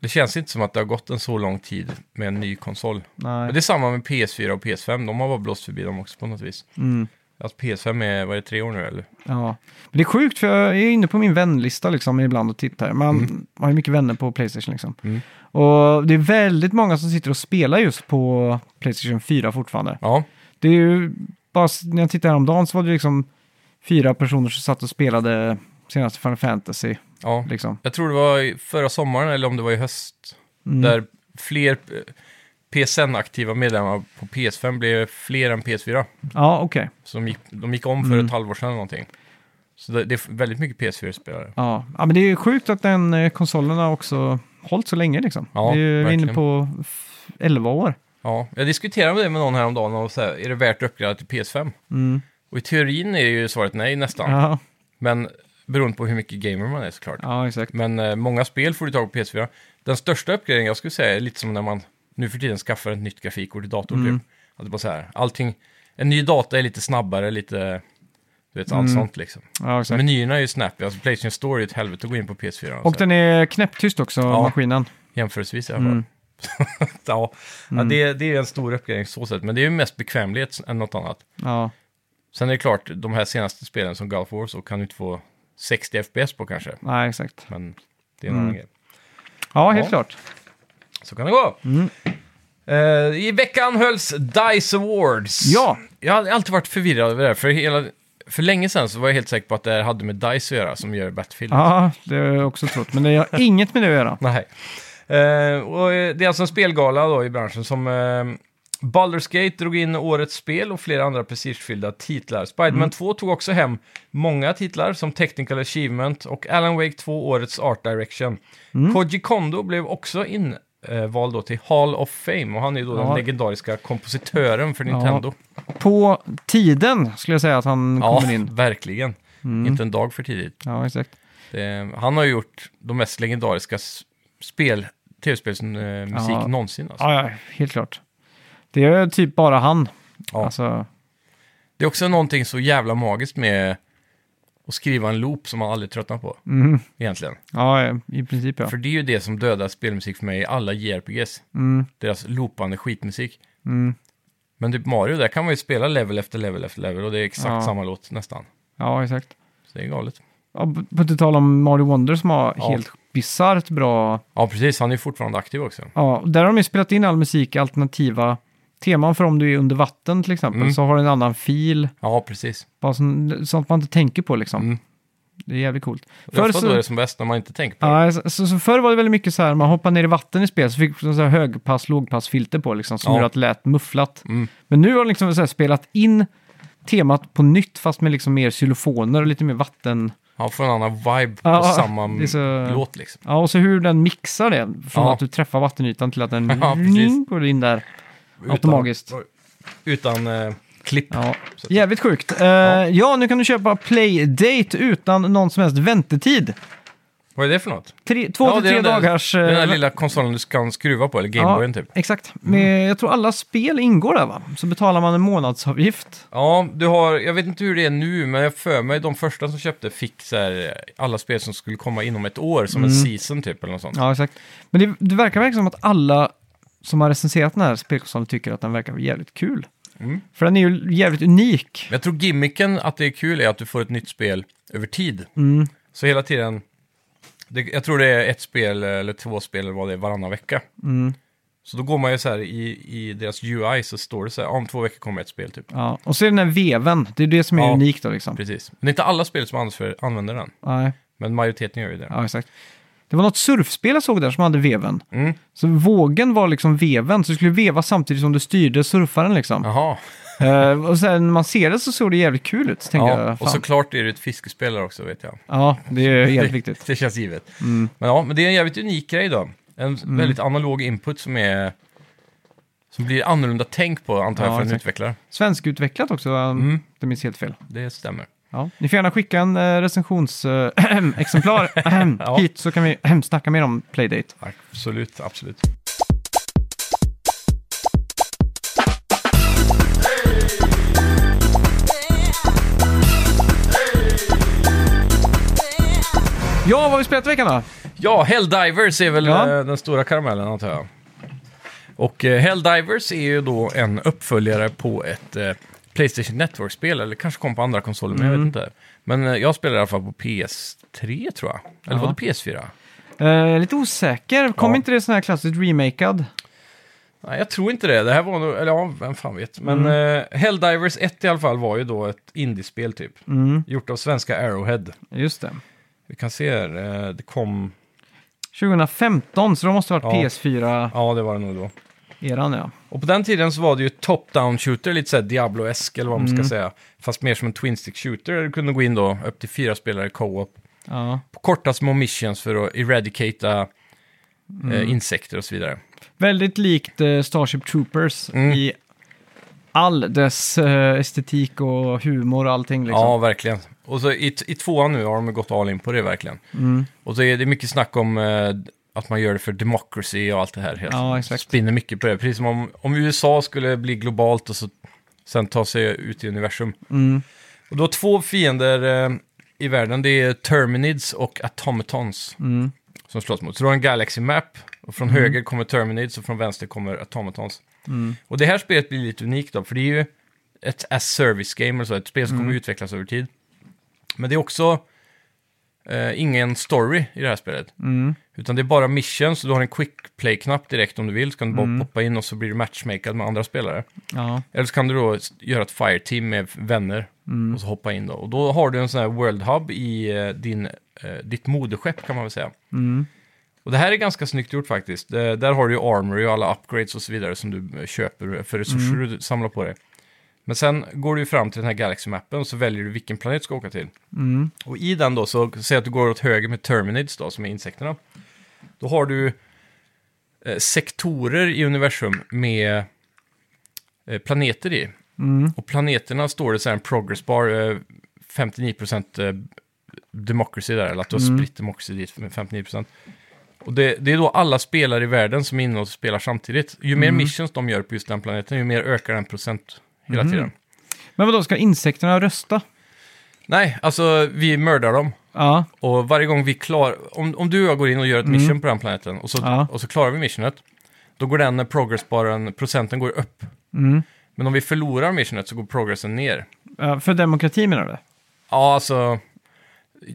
Det känns inte som att det har gått en så lång tid med en ny konsol. Nej. Men det är samma med PS4 och PS5. De har bara blåst förbi dem också på något vis. Mm. Att PS5 är, vad är det, tre år nu eller? Ja. Men det är sjukt för jag är inne på min vänlista liksom ibland och tittar. Man har ju mycket vänner på Playstation liksom. Mm. Och det är väldigt många som sitter och spelar just på Playstation 4 fortfarande. Ja, Det är ju bara, när jag tittade häromdagen så var det liksom fyra personer som satt och spelade senaste Final Fantasy. ja. Liksom. Jag tror det var förra sommaren eller om det var i höst. Mm. Där fler PSN-aktiva medlemmar på PS5 blev fler än PS4. Ja, okej. Så de gick, de gick om för Mm. ett halvår sedan eller någonting. Så det, det är väldigt mycket PS4-spelare. Ja. ja, men det är ju sjukt att den eh, konsolen har också hållit så länge liksom. Ja, vi är ju inne verkligen. på f- 11 år. Ja, jag diskuterade det med någon häromdagen och så här, är det värt att uppgradera till PS5? Mm. Och i teorin är ju svaret nej nästan. Ja, Men beroende på hur mycket gamer man är såklart. ja, exakt. Men eh, många spel får du tag på PS4. Den största uppgraderingen jag skulle säga är lite som när man nu för tiden skaffar ett nytt grafikkort i datorn. Mm. Typ. Att det bara så här, allting, en ny data är lite snabbare, lite, du vet, allt Mm. sånt liksom. Ja, exakt. Menyerna är ju snappy, alltså Playstation Store är ett helvete att gå in på PS4. Och så den är knäpptyst också, Ja. maskinen. Jämförelsevis i alla fall. Mm. [laughs] ja, ja det, det är en stor uppgradering så sätt, men det är ju mest bekvämlighet än något annat. Ja, Sen är det klart, de här senaste spelen som Gulf Wars så kan du inte få 60 FPS på kanske, nej, exakt. men det är en Mm. annan grej. Ja, helt Ja. klart. Så kan det gå. Mm. Eh, I veckan hölls DICE Awards. Ja. Jag har alltid varit förvirrad över det här, för, hela, för länge sedan så var jag helt säker på att det här hade med DICE att göra, som gör Battlefield. Ja, det har jag också trott. Men det har [laughs] inget med det att göra. Nej. Eh, och eh, det är alltså en spelgala då i branschen som eh, Baldur's Gate drog in årets spel och flera andra prestigefyllda titlar. Spiderman 2 tog också hem många titlar som Technical Achievement och Alan Wake 2 årets Art Direction. Koji Kondo blev också invald då till Hall of Fame och han är ju då den Ja. legendariska kompositören för. Nintendo. På tiden skulle jag säga att han Ja, kommer in. verkligen. Mm. Inte en dag för tidigt. Ja, exakt. Det, han har ju gjort de mest legendariska s- spel, tv-spelsmusik Ja. någonsin. Alltså. Ja, ja, helt klart. Det är typ bara han. Ja. Alltså, Det är också någonting så jävla magiskt med att skriva en loop som man aldrig tröttnar på, mm, egentligen. ja, i princip ja. För det är ju det som dödar spelmusik för mig i alla JRPGs. Mm, Deras loopande skitmusik. mm, Men typ Mario, där kan man ju spela level efter level efter level och det är exakt Ja. samma låt nästan. ja, exakt. Så det är galet. Ja, på- på tal om Mario Wonder som har Ja. helt bisarrt bra... Ja, precis. Han är ju fortfarande aktiv också. Ja, där har de ju spelat in all musik, i alternativa teman för om du är under vatten till exempel. Mm. Så har du en annan fil, Ja, precis. bara sån, sånt man inte tänker på liksom. Mm. Det är jävligt coolt. Det är ofta så- då det är som bäst när man inte tänker på det. Ja, så, så, så förr var det väldigt mycket så här, man hoppade ner i vatten i spel så fick man så här högpass, lågpassfilter på liksom, som Ja. gjorde att det lät mufflat. Mm. Men nu har de liksom så här spelat in temat på nytt fast med liksom mer xylofoner och lite mer vatten. Ja, får en annan vibe på Ja, samma det är så- låt liksom. Ja, och så hur den mixar det. Från Ja. att du träffar vattenytan till att den [laughs] Ja, precis. [laughs] går in där. Automatiskt. Utan, utan eh, klipp. Ja, jävligt sjukt. Eh, ja. nu kan du köpa Playdate utan någon som helst väntetid. Vad är det för något? Tre, två Ja, till tre den där- dagars... Den där eh, lilla konsolen du kan skruva på, eller Gameboyen typ. Exakt. Men jag tror alla spel ingår där va? Så betalar man en månadsavgift. Ja, du har, jag vet inte hur det är nu, men jag för mig de första som köpte fick så här, alla spel som skulle komma inom ett år, som en season typ eller något sånt. Mm. Ja, exakt. Men det, det verkar verkligen som att alla som har recenserat den här spelkonsolen tycker att den verkar jävligt kul. Mm. För den är ju jävligt unik. Men jag tror gimmicken att det är kul är att du får ett nytt spel över tid. Mm. Så hela tiden, det, jag tror det är ett spel eller två spel eller vad det är varannan vecka. Mm. Så då går man ju så här i, i deras UI så står det så här, om två veckor kommer ett spel typ. Ja. Och så är den här veven. Det är det som är Ja. unikt då liksom. Precis. Men det är inte alla spel som använder den, Nej. men majoriteten gör ju det. Ja, exakt. Det var något surfspel jag såg där som hade veven. Mm. Så vågen var liksom veven, så du skulle veva samtidigt som du styrde surfaren liksom. Jaha. Eh, och sen när man ser det så såg det jävligt kul ut. Så tänkte Ja, jag, och såklart är det ett fiskespelare också vet jag. Ja, det är [laughs] helt viktigt. Det känns givet. Mm. Men ja, men det är en jävligt unik grej då. En väldigt analog input som är... Som blir annorlunda tänk på, antar jag, Ja, för en exakt. utvecklare. Svenskutvecklat också, om Mm. det minns helt fel. Det stämmer. Ja. Ni får gärna skicka en eh, recensionsexemplar [clears throat] [clears throat] Ja. hit så kan vi äh, snacka mer om Playdate. Absolut, absolut. Ja, vad har vi spelat i veckan då? Ja, Helldivers är väl Ja. eh, den stora karamellen antar jag. Och eh, Helldivers är ju då en uppföljare på ett eh, Playstation Network-spel, eller kanske kom på andra konsoler, men jag Mm. vet inte. Men eh, jag spelar i alla fall på PS3 tror jag. Eller var det PS4? Eh, lite osäker. Kom Ja. inte det sån här klassiskt remakad? Nej, jag tror inte det. Det här var nog, eller ja, vem fan vet. Men Mm. eh, Helldivers 1 i alla fall var ju då ett indiespel typ. Mm, Gjort av svenska Arrowhead. just det. Vi kan se här, eh, det kom... 2015, så det måste ha varit Ja. PS4-eran Ja, det var det nog då. ja. Och på den tiden så var det ju top-down shooter, lite såhär Diablo-esk eller vad man Mm. ska säga. Fast mer som en twin stick shooter. där Du kunde gå in då upp till fyra spelare co-op. ja. På korta små missions för att eradicata Mm. eh, insekter och så vidare. Väldigt likt eh, Starship Troopers Mm. i all dess eh, estetik och humor och allting. Liksom. Ja, verkligen. Och så i, i tvåan nu har de gått all in på det verkligen. Mm. Och så är det mycket snack om eh, att man gör det för democracy och allt det här. Helt. Ja, exakt. Spinner mycket på det. Precis som om, om USA skulle bli globalt och så sen ta sig ut i universum. Mm. Och då två fiender eh, i världen, det är Terminids och Automatons Mm. som slåss mot. Så du har en Galaxy Map och från höger kommer Terminids och från vänster kommer Automatons. Mm. Och det här spelet blir lite unikt då, för det är ju ett as service game, alltså ett spel som Mm. kommer utvecklas över tid. Men det är också eh, ingen story i det här spelet. Mm. Utan det är bara missions, så du har en quick play-knapp direkt om du vill. Så kan du bara Mm. poppa in och så blir du matchmakad med andra spelare. Ja. Eller så kan du då göra ett fireteam med vänner Mm. och så hoppa in då. Och då har du en sån här World Hub i eh, din, eh, ditt moderskepp kan man väl säga. Mm. Och det här är ganska snyggt gjort faktiskt. Eh, där har du ju armory och alla upgrades och så vidare som du eh, köper för resurser Mm. du samlar på dig. Men sen går du fram till den här Galaxy-mappen och så väljer du vilken planet du ska åka till. Mm. Och i den då, så säg att du går åt höger med Terminids då, som är insekterna. Då har du eh, sektorer i universum med eh, planeter i. Mm. Och planeterna står det så här en progress bar, eh, 59% eh, democracy där, eller att du har Mm. spritt democracy dit med 59%. Och det, det är då alla spelare i världen som är inne och spelar samtidigt. Ju mer Mm. missions de gör på just den planeten, ju mer ökar den procent hela Mhm. tiden. Men vad då ska insekterna rösta? Nej, alltså vi mördar dem. Ja. Och varje gång vi klarar, om, om du och jag går in och gör ett Mm. mission på den planeten och så, Ja. och så klarar vi missionet, då går den progressbaren, procenten går upp. Mm. Men om vi förlorar missionet så går progressen ner. Ja, För demokrati menar du? Ja, alltså,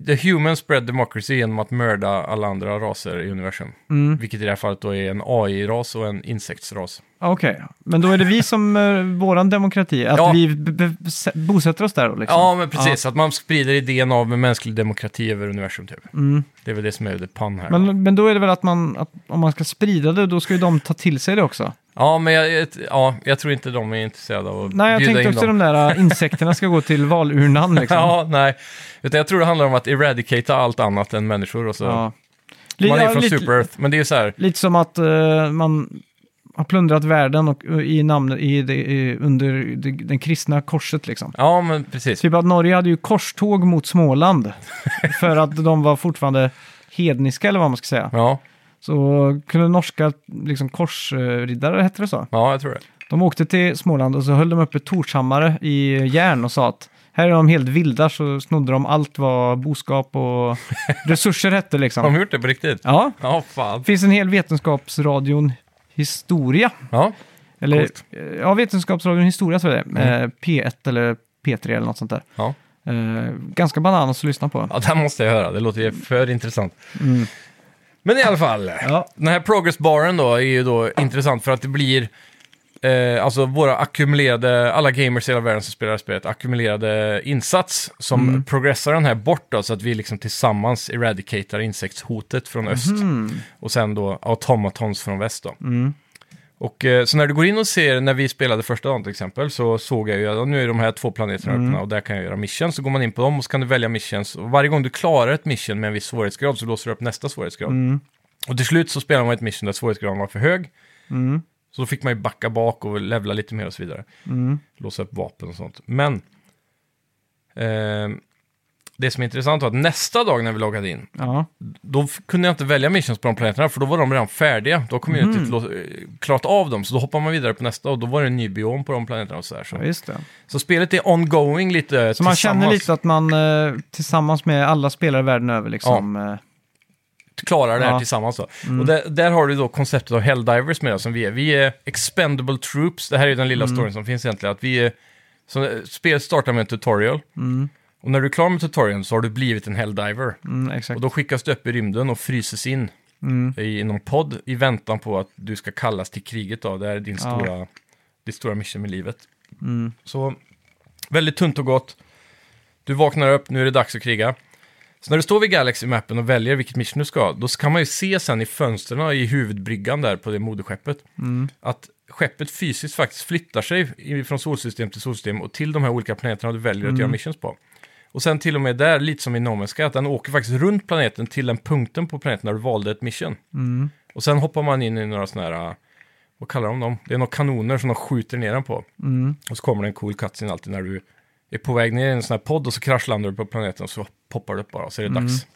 the human spread democracy genom att mörda alla andra raser i universum. Mm. Vilket i det här fallet då är en AI-ras och en insektsras. Okej, men då är det vi som uh, våran demokrati, att Ja. vi bosätter oss där då liksom? Ja, men precis. Att man sprider idén av mänsklig demokrati över universum typ. Mm. Det är väl det som är the pun här. Men, men då är det väl att man, att om man ska sprida det, då ska ju de ta till sig det också. Ja, men jag, ja, jag tror inte de är intresserade av att Nej, jag bjuda tänkte in också dem. de där äh, insekterna ska gå till valurnan [laughs] liksom. Ja, nej. Utan jag tror det handlar om att eradicata allt annat än människor. Och så. Ja. Man är från lite, Super Earth, men det är så här. lite som att eh, man har plundrat världen och, och i namnet i det, i, under det, den kristna korset liksom. Ja, men precis. Typ att Norge hade ju korståg mot Småland [laughs] för att de var fortfarande hedniska eller vad man ska säga. Ja, Så kunde norska liksom, korsriddare, hette det så? ja, jag tror det. De åkte till Småland och så höll de uppe Torshammare i järn och sa att här är de helt vilda så snodde de allt vad boskap och [laughs] resurser hette Har de liksom. gjort det på riktigt? Ja, Ja, fan. det finns en hel vetenskapsradion historia. Ja, Eller, Coolt. ja, Vetenskapsradion historia tror jag det. Mm. Eh, P1 eller P3 eller något sånt där. ja. Eh, ganska bananas att lyssna på. ja, det måste jag höra. Det låter ju för intressant. Mm. Men i alla fall, Ja. den här progress-baren då är ju då intressant för att det blir eh, alltså våra ackumulerade, alla gamers i hela världen som spelar spelet, ackumulerade insats som Mm. progressar den här bort då, så att vi liksom tillsammans eradicatar insektshotet från öst. Mhm. Och sen då automatons från väst då. Mm. Och eh, så när du går in och ser, när vi spelade första dagen till exempel, så såg jag ju att nu är de här två planeterna Mm. öppna och där kan jag göra missions. Så går man in på dem och så kan du välja missions. Och varje gång du klarar ett mission med en viss svårighetsgrad så låser du upp nästa svårighetsgrad. Mm. Och till slut så spelar man ett mission där svårighetsgraden var för hög. Mm. Så då fick man ju backa bak och levla lite mer och så vidare. Mm. Låsa upp vapen och sånt. Men eh, det som är intressant var att nästa dag när vi loggade in, Ja. då f- kunde jag inte välja missions på de planeterna, för då var de redan färdiga. Då kom jag inte lå- eh, klarat av dem, så då hoppar man vidare på nästa och då var det en ny biom på de planeterna och så där. ja, Så, just det. så spelet är ongoing lite Så man känner tillsammans. lite att man eh, tillsammans med alla spelare världen över liksom... eh, klarar det här Ja. tillsammans. Då. Och där, där har du då konceptet av Helldivers med oss som vi är. Vi är expendable troops. Det här är den lilla storyn som finns egentligen. Att vi är, så, eh, spelet startar med en tutorial. Mm. Och när du är klar med tutorialen så har du blivit en Helldiver. mm, exakt. Och då skickas du upp i rymden och fryses in Mm. i någon podd i väntan på att du ska kallas till kriget. Då. Det är din Ja. stora, ditt stora mission med livet. Mm. Så väldigt tunt och gott. Du vaknar upp, nu är det dags att kriga. Så när du står vid Galaxy-mappen och väljer vilket mission du ska då kan man ju se sen i fönstren i huvudbryggan där på det moderskeppet, Mm. att skeppet fysiskt faktiskt flyttar sig från solsystem till solsystem och till de här olika planeterna du väljer att göra missions på. Och sen till och med där, lite som i No Man's Sky, att den åker faktiskt runt planeten till den punkten på planeten där du valde ett mission. Mm. Och sen hoppar man in i några sådana här, äh, vad kallar de dem? Det är några kanoner som de skjuter ner den på. Mm. Och så kommer det en cool cutscene alltid när du är på väg ner i en sån här podd och så kraschlandar du på planeten och så poppar det upp bara och så är det Mm. dags.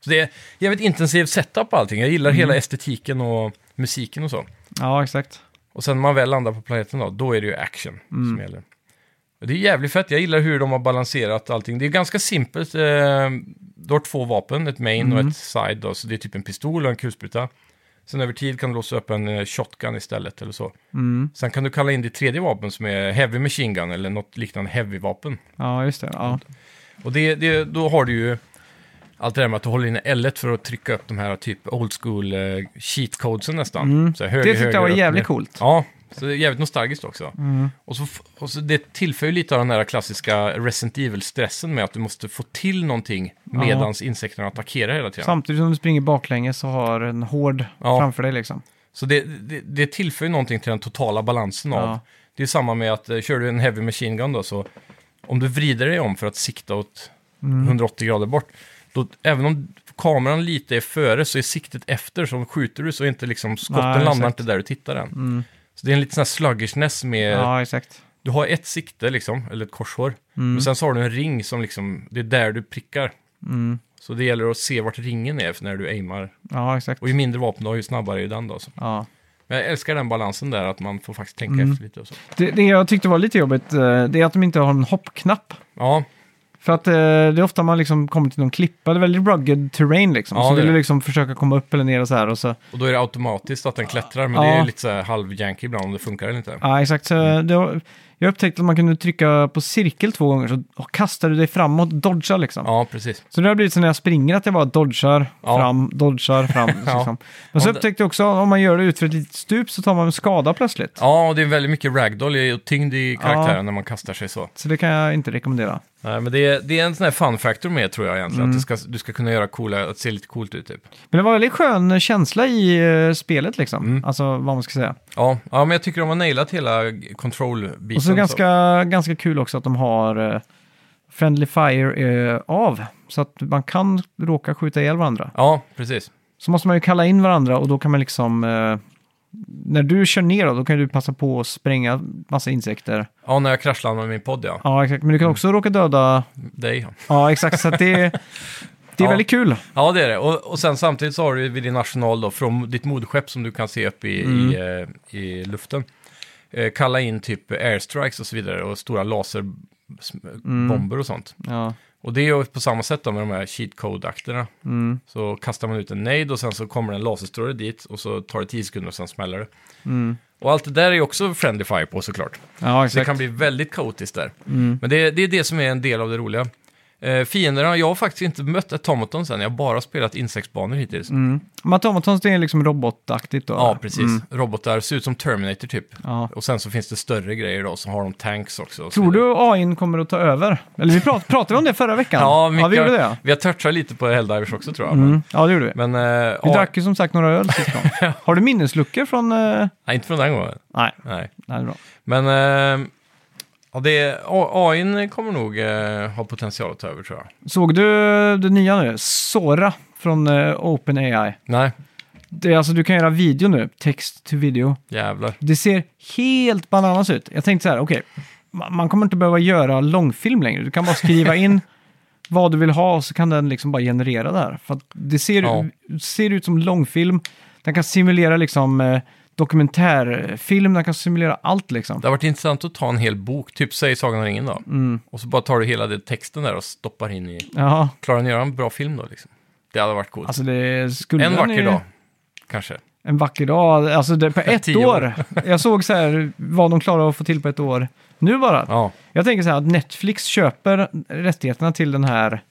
Så det är jävligt intensiv setup på allting. Jag gillar Mm. hela estetiken och musiken och så. Ja, exakt. Och sen när man väl landar på planeten då, då är det ju action Mm. som gäller. Och det är jävligt fett. Jag gillar hur de har balanserat allting. Det är ganska simpelt. Eh, du har två vapen, ett main och Mm. ett side. Då, så det är typ en pistol och en kulspruta. Sen över tid kan du låsa upp en eh, shotgun istället eller så. Mm. Sen kan du kalla in ditt tredje vapen som är heavy machine gun eller något liknande heavy-vapen. Ja, just det. Ja. Och det, det, då har du ju allt det där med att du håller in L1 för att trycka upp de här typ old school eh, cheat codesen nästan. Mm. Så höger, Det tyckte höger, jag var jävligt ner. coolt. Ja, så det är jävligt nostalgiskt också. Mm. Och, så, och så det tillför ju lite av den här klassiska Resident Evil-stressen med att du måste få till någonting Ja. medans insekterna attackerar hela tiden. Samtidigt som du springer baklänges och har en hård Ja. framför dig liksom. Så det, det, det tillför ju någonting till den totala balansen av. Ja. Det är samma med att eh, kör du en heavy machine gun då, så om du vrider dig om för att sikta åt Mm. 180 grader bort, då, även om kameran lite är före så är siktet efter, så skjuter du så inte liksom skotten Nej, landar inte där du tittar än. Mm. Så det är en liten sån här sluggishness med, Ja, exakt. du har ett sikte liksom, eller ett korshår, Mm. men sen så har du en ring som liksom, det är där du prickar. Mm. Så det gäller att se vart ringen är när du aimar. Ja, exakt. Och ju mindre vapen du har, ju snabbare är den då. Så. Ja. Men jag älskar den balansen där, att man får faktiskt tänka Mm. efter lite och så. Det, det jag tyckte var lite jobbigt, eh, det är att de inte har en hoppknapp. Ja, För att eh, det är ofta man liksom kommer till någon klippa, det är väldigt rugged terrain liksom. Ja, så det vill du det. liksom försöka komma upp eller ner och så här och så. och då är det automatiskt att den klättrar, men Ja. det är lite så här halv-janky ibland om det funkar eller inte. Ja, exakt. Så det, var- Jag upptäckte att man kunde trycka på cirkel två gånger så kastar du dig framåt, dodga liksom. Ja, precis. Så det har blivit så när jag springer att jag bara dodgar Ja. fram, dodgar fram. [laughs] Liksom. Men så det- upptäckte jag också om man gör det ut för ett litet stup så tar man en skada plötsligt. Ja, och det är väldigt mycket ragdoll i- och tyngd i karaktären när man kastar sig så. Så det kan jag inte rekommendera. Nej, men det är, det är en sån här fun-factor med tror jag egentligen. Mm. Att du ska, du ska kunna göra coola, att se lite coolt ut typ. Men det var väldigt skön känsla i eh, spelet liksom. Mm. Alltså vad man ska säga. Ja, ja, men jag tycker de har nailat hela control-biten. Och så ganska, ganska kul också att de har eh, Friendly Fire eh, av. Så att man kan råka skjuta ihjäl varandra. Ja, precis. Så måste man ju kalla in varandra och då kan man liksom... Eh, när du kör ner då, då kan du passa på att spränga massa insekter. Ja, när jag kraschlandade med min podd, ja. Ja, exakt. Men du kan också råka döda... Dig, ja. Ja, exakt. Så att det, [laughs] det är Ja. väldigt kul. Ja, det är det. Och, och sen samtidigt så har du vid din arsenal då, från ditt moderskepp som du kan se upp i, i, Mm. eh, i luften, eh, kalla in typ airstrikes och så vidare och stora laserbomber och sånt. Ja. Och det är ju på samma sätt då med de här cheat code-akterna. Mm. Så kastar man ut en nade och sen så kommer en laserstråle dit och så tar det 10 sekunder och sen smäller det. Mm. Och allt det där är ju också friendly fire på såklart. Ja, Så det kan bli väldigt kaotiskt där. Mm. Men det, det är det som är en del av det roliga. Eh, fienderna, jag har faktiskt inte mött automaton sen, jag har bara spelat insektsbanor hittills. Mm. Matomatons det är liksom robotaktigt då? Ja, precis. Mm. Robotar ser ut som Terminator typ. Ja. Och sen så finns det större grejer då, så har de tanks också. Tror du AI kommer att ta över? Eller vi prat, pratade om det förra veckan? Ja, mycket, ja vi gjorde det. Ja, Vi har touchat lite på Helldivers också tror jag. mm. ja det gjorde vi. Men, eh, Vi drack ju som sagt några öl sist. [laughs] Har du minnesluckor från... eh, nej, inte från den gången. Nej, Nej. nej, det är bra. Men eh, ja, det, AI kommer nog eh, ha potential att ta över tror jag. Såg du det nya nu? Sora från uh, OpenAI. Nej, Det är alltså, du kan göra video nu, text to video. jävlar. Det ser helt bananas ut. Jag tänkte så här, okej, ma- man kommer inte behöva göra långfilm längre. Du kan bara skriva in [laughs] vad du vill ha och så kan den liksom bara generera det här. För det ser, Ja. ser ut som långfilm. Den kan simulera liksom eh, dokumentärfilm, den kan simulera allt liksom. Det har varit intressant att ta en hel bok, typ säg Sagan om ringen då. Mm. Och så bara tar du hela den texten där och stoppar in i... Ja, Klarar den att göra en bra film då liksom? Det hade varit coolt. alltså det skulle en vacker ju- dag, kanske. En vacker dag, alltså det, på [laughs] ett år. år. Jag såg så här vad de klarar att få till på ett år. Nu bara. Ja, Jag tänker så här att Netflix köper rättigheterna till den här...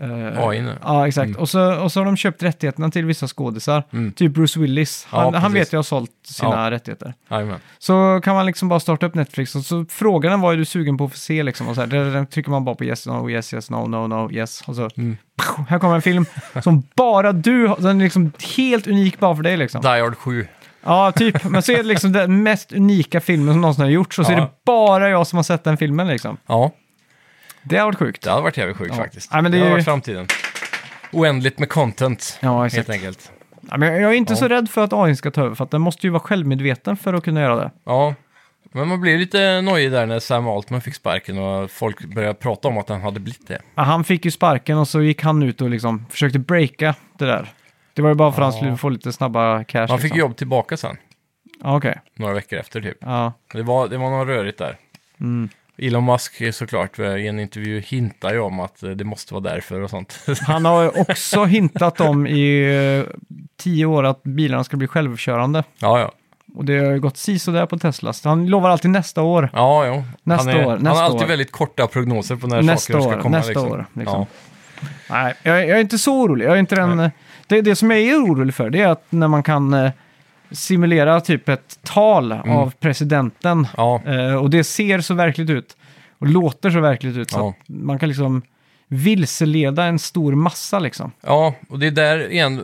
eh, AI nu. Ja, exakt. Mm. Och, så, och så har de köpt rättigheterna till vissa skådisar. Mm. Typ Bruce Willis. Ja, Han, han precis. vet ju har sålt sina rättigheter. Jajamän. Så kan man liksom bara starta upp Netflix och så frågar den vad är du sugen på att få se liksom. Och så här, där, där trycker man bara på yes, no, yes, yes, no, no, no, yes. Och så, Mm. här kommer en film som bara du har. Den är liksom helt unik bara för dig liksom. Die Hard 7. Ja, typ. Men så är det liksom den mest unika filmen som någonsin har gjorts. Och så Ja. är det bara jag som har sett den filmen liksom. Ja, Det har varit sjukt. det hade varit jävligt sjukt Ja. faktiskt. Nej, men det det är hade ju- varit framtiden. Oändligt med content, Ja, exakt. helt enkelt. Ja, men jag är inte Ja. så rädd för att AI ska ta över, för att den måste ju vara självmedveten för att kunna göra det. Ja, men man blev lite nojig där när Sam Altman fick sparken och folk började prata om att han hade blivit det. Ja, han fick ju sparken och så gick han ut och liksom försökte breaka det där. Det var ju bara för att han Ja. skulle få lite snabba cash. Han fick liksom. jobb tillbaka sen, Ja, okej. några veckor efter typ. Ja. Det var, det var något rörigt där. Mm. Elon Musk är såklart eh, i en intervju hintar ju om att eh, det måste vara därför och sånt. [laughs] Han har också hintat om i eh, tio år att bilarna ska bli självkörande. ja, ja. Och det har ju gått si där på Tesla. Så han lovar alltid nästa år. Ja, jo. Nästa han är, år, Han nästa har alltid år. väldigt korta prognoser på när Nästa saker ska år, komma. nästa liksom. år, liksom. Ja. Nej, jag, jag är inte så orolig. Jag är inte den, det, det som jag är orolig för det är att när man kan simulera typ ett tal av presidenten Ja, eh, och det ser så verkligt ut och låter så verkligt ut så Ja. att man kan liksom vilseleda en stor massa liksom. ja, och det är där igen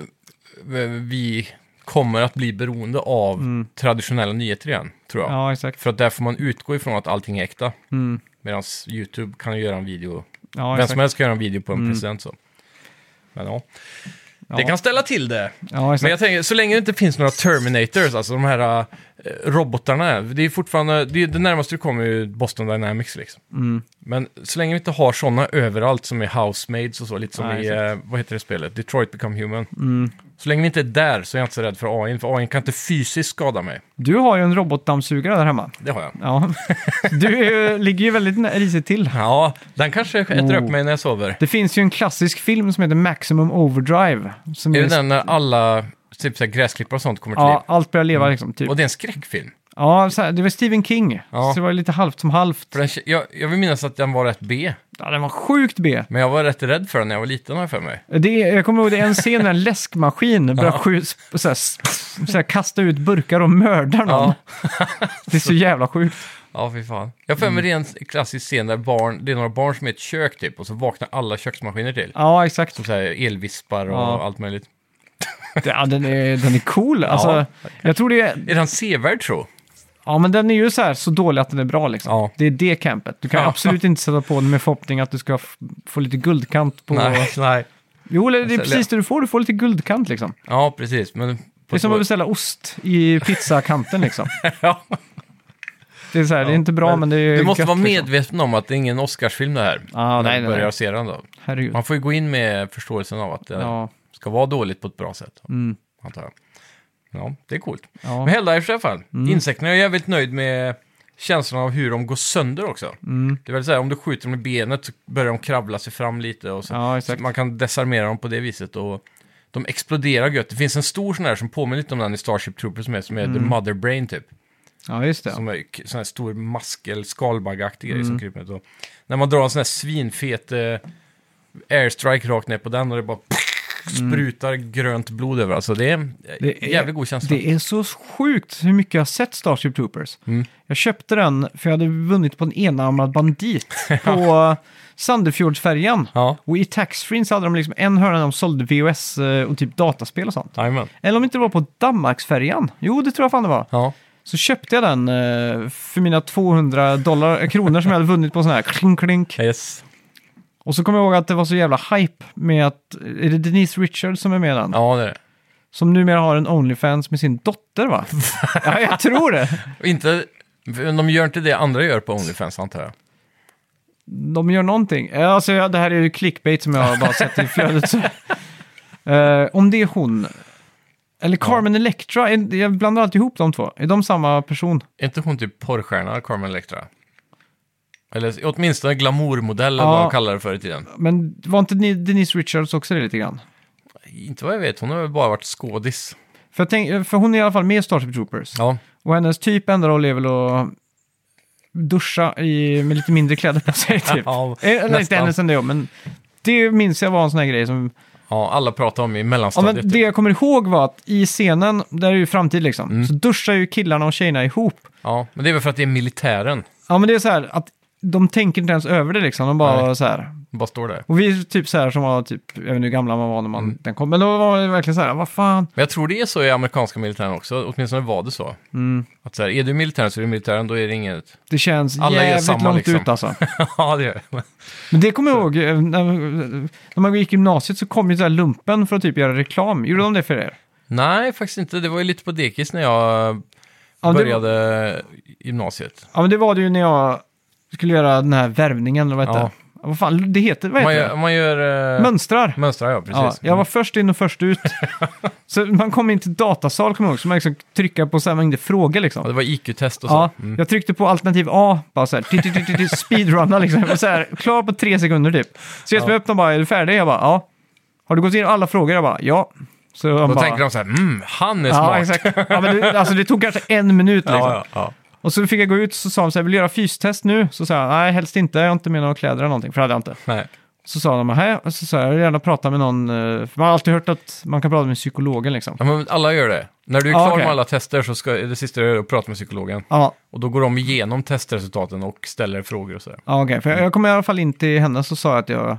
eh, vi kommer att bli beroende av traditionella nyheter igen, tror jag. Mm. Ja, exakt. För att där får man utgå ifrån att allting är äkta. Mm. Medan YouTube kan ju göra en video, Ja, vem som helst kan göra en video på en Mm. president så. Men ja, Ja. det kan ställa till det. Ja, Men jag tänker, så länge det inte finns några Terminators, alltså de här eh, robotarna, det är fortfarande, det, är det närmaste du kommer ju Boston Dynamics liksom. Mm. Men så länge vi inte har sådana överallt som är housemates och så, lite som Nej, i, eh, vad heter det spelet, Detroit Become Human. Mm. Så länge vi inte är där så är jag inte så rädd för AI, för AI kan inte fysiskt skada mig. Du har ju en robotdammsugare där hemma. Det har jag. Ja. [laughs] Du är, ligger ju väldigt risigt till. Ja, den kanske äter Oh. upp mig när jag sover. Det finns ju en klassisk film som heter Maximum Overdrive. Som Är det den när alla typ så gräsklippare och sånt kommer till Ja, liv? allt börjar leva liksom. Typ. Och det är en skräckfilm. Ja, så här, det var Stephen King. Ja. Så det var lite halvt som halvt. För den, jag, jag vill minnas att den var rätt B, Ja, den var sjukt B. men jag var rätt rädd för den när jag var liten har jag för mig. Det, jag kommer ihåg det är en scen när en läskmaskin börjar Ja. skjut, så här, så här, kasta ut burkar och mördar någon. Det är så jävla sjukt. Ja, fy fan. Jag för mig Mm. det är en klassisk scen där barn, det är några barn som är i ett kök typ, och så vaknar alla köksmaskiner till. Ja, exakt. Som så här elvispar och Ja. allt möjligt. Ja, den, är, den är cool. Alltså, jag tror det är... Är den sevärd tro? Ja, men den är ju så här så dålig att den är bra liksom. Ja. Det är det campet. Du kan Ja. absolut inte sätta på den med förhoppning att du ska få lite guldkant på... Nej, [laughs] nej. Jo, det är Alltså, precis det du får. Du får lite guldkant liksom. Ja, precis. Men Det är som att beställa ost i pizzakanten liksom. [laughs] ja. Det är så här, det är inte bra men det är Du måste gött, vara liksom. medveten om att det är ingen Oscarsfilm det här. Ja, när nej, du nej, börjar nej. se den då. Herregud. Man får ju gå in med förståelsen av att det Ja. ska vara dåligt på ett bra sätt. Mm. Antar jag. Ja, det är coolt. Ja. Men Helldivers i alla fall. Mm. Insekterna, jag är jävligt nöjd med känslan av hur de går sönder också. Mm. Det så här, om du skjuter dem i benet så börjar de kravla sig fram lite och så, Ja, så man kan desarmera dem på det viset. Och de exploderar gött. Det finns en stor sån här som påminner lite om den i Starship Troopers som är, som är Mm. The Mother Brain typ. Ja, just det. Som är sån här stor maskel, skalbaggaktig grej Mm. som kryper ut. När man drar en sån här svinfet eh, airstrike rakt ner på den och det bara sprutar grönt blod över. Alltså det är. Det är- jävligt god känsla. Det är så sjukt hur mycket jag har sett Starship Troopers. Mm. Jag köpte den för jag hade vunnit på en enarmad bandit [laughs] på Sandefjordsfärjan. Ja, Och i taxfree så hade de liksom en hörna de sålde VOS eh, och typ dataspel och sånt. jajamän. Eller om inte det var på Danmarksfärjan. Jo, det tror jag fan det var. Ja. Så köpte jag den eh, för mina 200 dollar, eh, kronor som jag hade vunnit på sån här klink klink. Yes. Och så kommer jag ihåg att det var så jävla hype med att, är det Denise Richards som är med i den? Ja, det är det. Som numera har en Onlyfans med sin dotter va? [laughs] ja, jag tror det. Inte, de gör inte det andra gör på Onlyfans antar jag. De gör någonting. Eh, Alltså, ja, det här är ju clickbait som jag har bara sett i flödet. Så. [laughs] Eh, om det är hon, eller Carmen Electra, är- jag blandar alltid ihop de två. Är de samma person? Är inte hon typ porrstjärna, Carmen Electra? Eller åtminstone glamourmodell, eller Ja. vad de kallar det förr i tiden. Men var inte Ni- Denise Richards också det lite grann? Inte vad jag vet, hon har väl bara varit skådis. För, jag tänk, för hon är i alla fall med i Starship Troopers. Ja, Och hennes typ enda roll är väl att duscha i, med lite mindre kläder [laughs] på sig typ. Ja, Eh, Eller inte nästan. hennes än det, men det minns jag var en sån här grej som... ja alla pratar om i Ja, mellanstadiet. men det typ. jag kommer ihåg var att i scenen, där är det ju framtid liksom, Mm. så duschar ju killarna och tjejerna ihop. ja, men det är väl för att det är militären. Ja, men det är så här att de tänker inte ens över det liksom, de bara Nej. så här. De bara står där. Och vi är typ så här som var typ, jag vet inte hur gamla man var när man, Mm. den kom, men då var det verkligen så här, vad fan. Men jag tror det är så i amerikanska militären också, åtminstone var det så. Mm. Att så här, är du militären så är du militären, då är det inget... Det känns Alla jävligt samma, långt liksom. ut alltså. [laughs] ja, det gör det. Men det kommer jag ihåg, eh, när, man gick i gymnasiet så kom ju så här lumpen för att typ göra reklam. Gjorde de det för er? Nej, faktiskt inte. Det var ju lite på dekis när jag Ja, började gymnasiet. Ja, men det var det ju när jag skulle göra den här värvningen, eller vad heter Ja. det? Ja, Vad fan, det heter, vad Man heter gör... det? Man gör eh, Mönstrar. Mönstrar, ja, precis. Ja, jag var först in och först ut. [laughs] så man kom in till datasal, kommer jag ihåg, så man liksom trycka på så här mängder frågor Ja, liksom. det var IQ-test och så. Ja, Mm. jag tryckte på alternativ A, bara så här, speedrunna liksom. Och Så här, klar på tre sekunder typ. Så jag Ja. upp dem bara, är du färdig? Jag bara, ja. Har du gått igenom alla frågor? Jag bara, ja. Så Då bara, tänker de så här, mm, han är Ja, smart. exakt. Ja, men det, alltså, det tog kanske en minut [laughs] liksom. Ja, ja, ja. Och så fick jag gå ut och så sa de så här, vill du göra fystest nu? Så sa jag, nej helst inte, jag har inte med några kläder eller någonting, för det hade jag inte. Nej. Så sa de, hej, och så sa jag, jag vill gärna prata med någon, eh, för man har alltid hört att man kan prata med psykologen liksom. Ja, men alla gör det. När du är klar okej. med alla tester så ska det sista du gör är att prata med psykologen. Ja, Och då går de igenom testresultaten och ställer frågor och sådär. ja okej, för jag, jag kom i alla fall in till henne så sa jag att jag,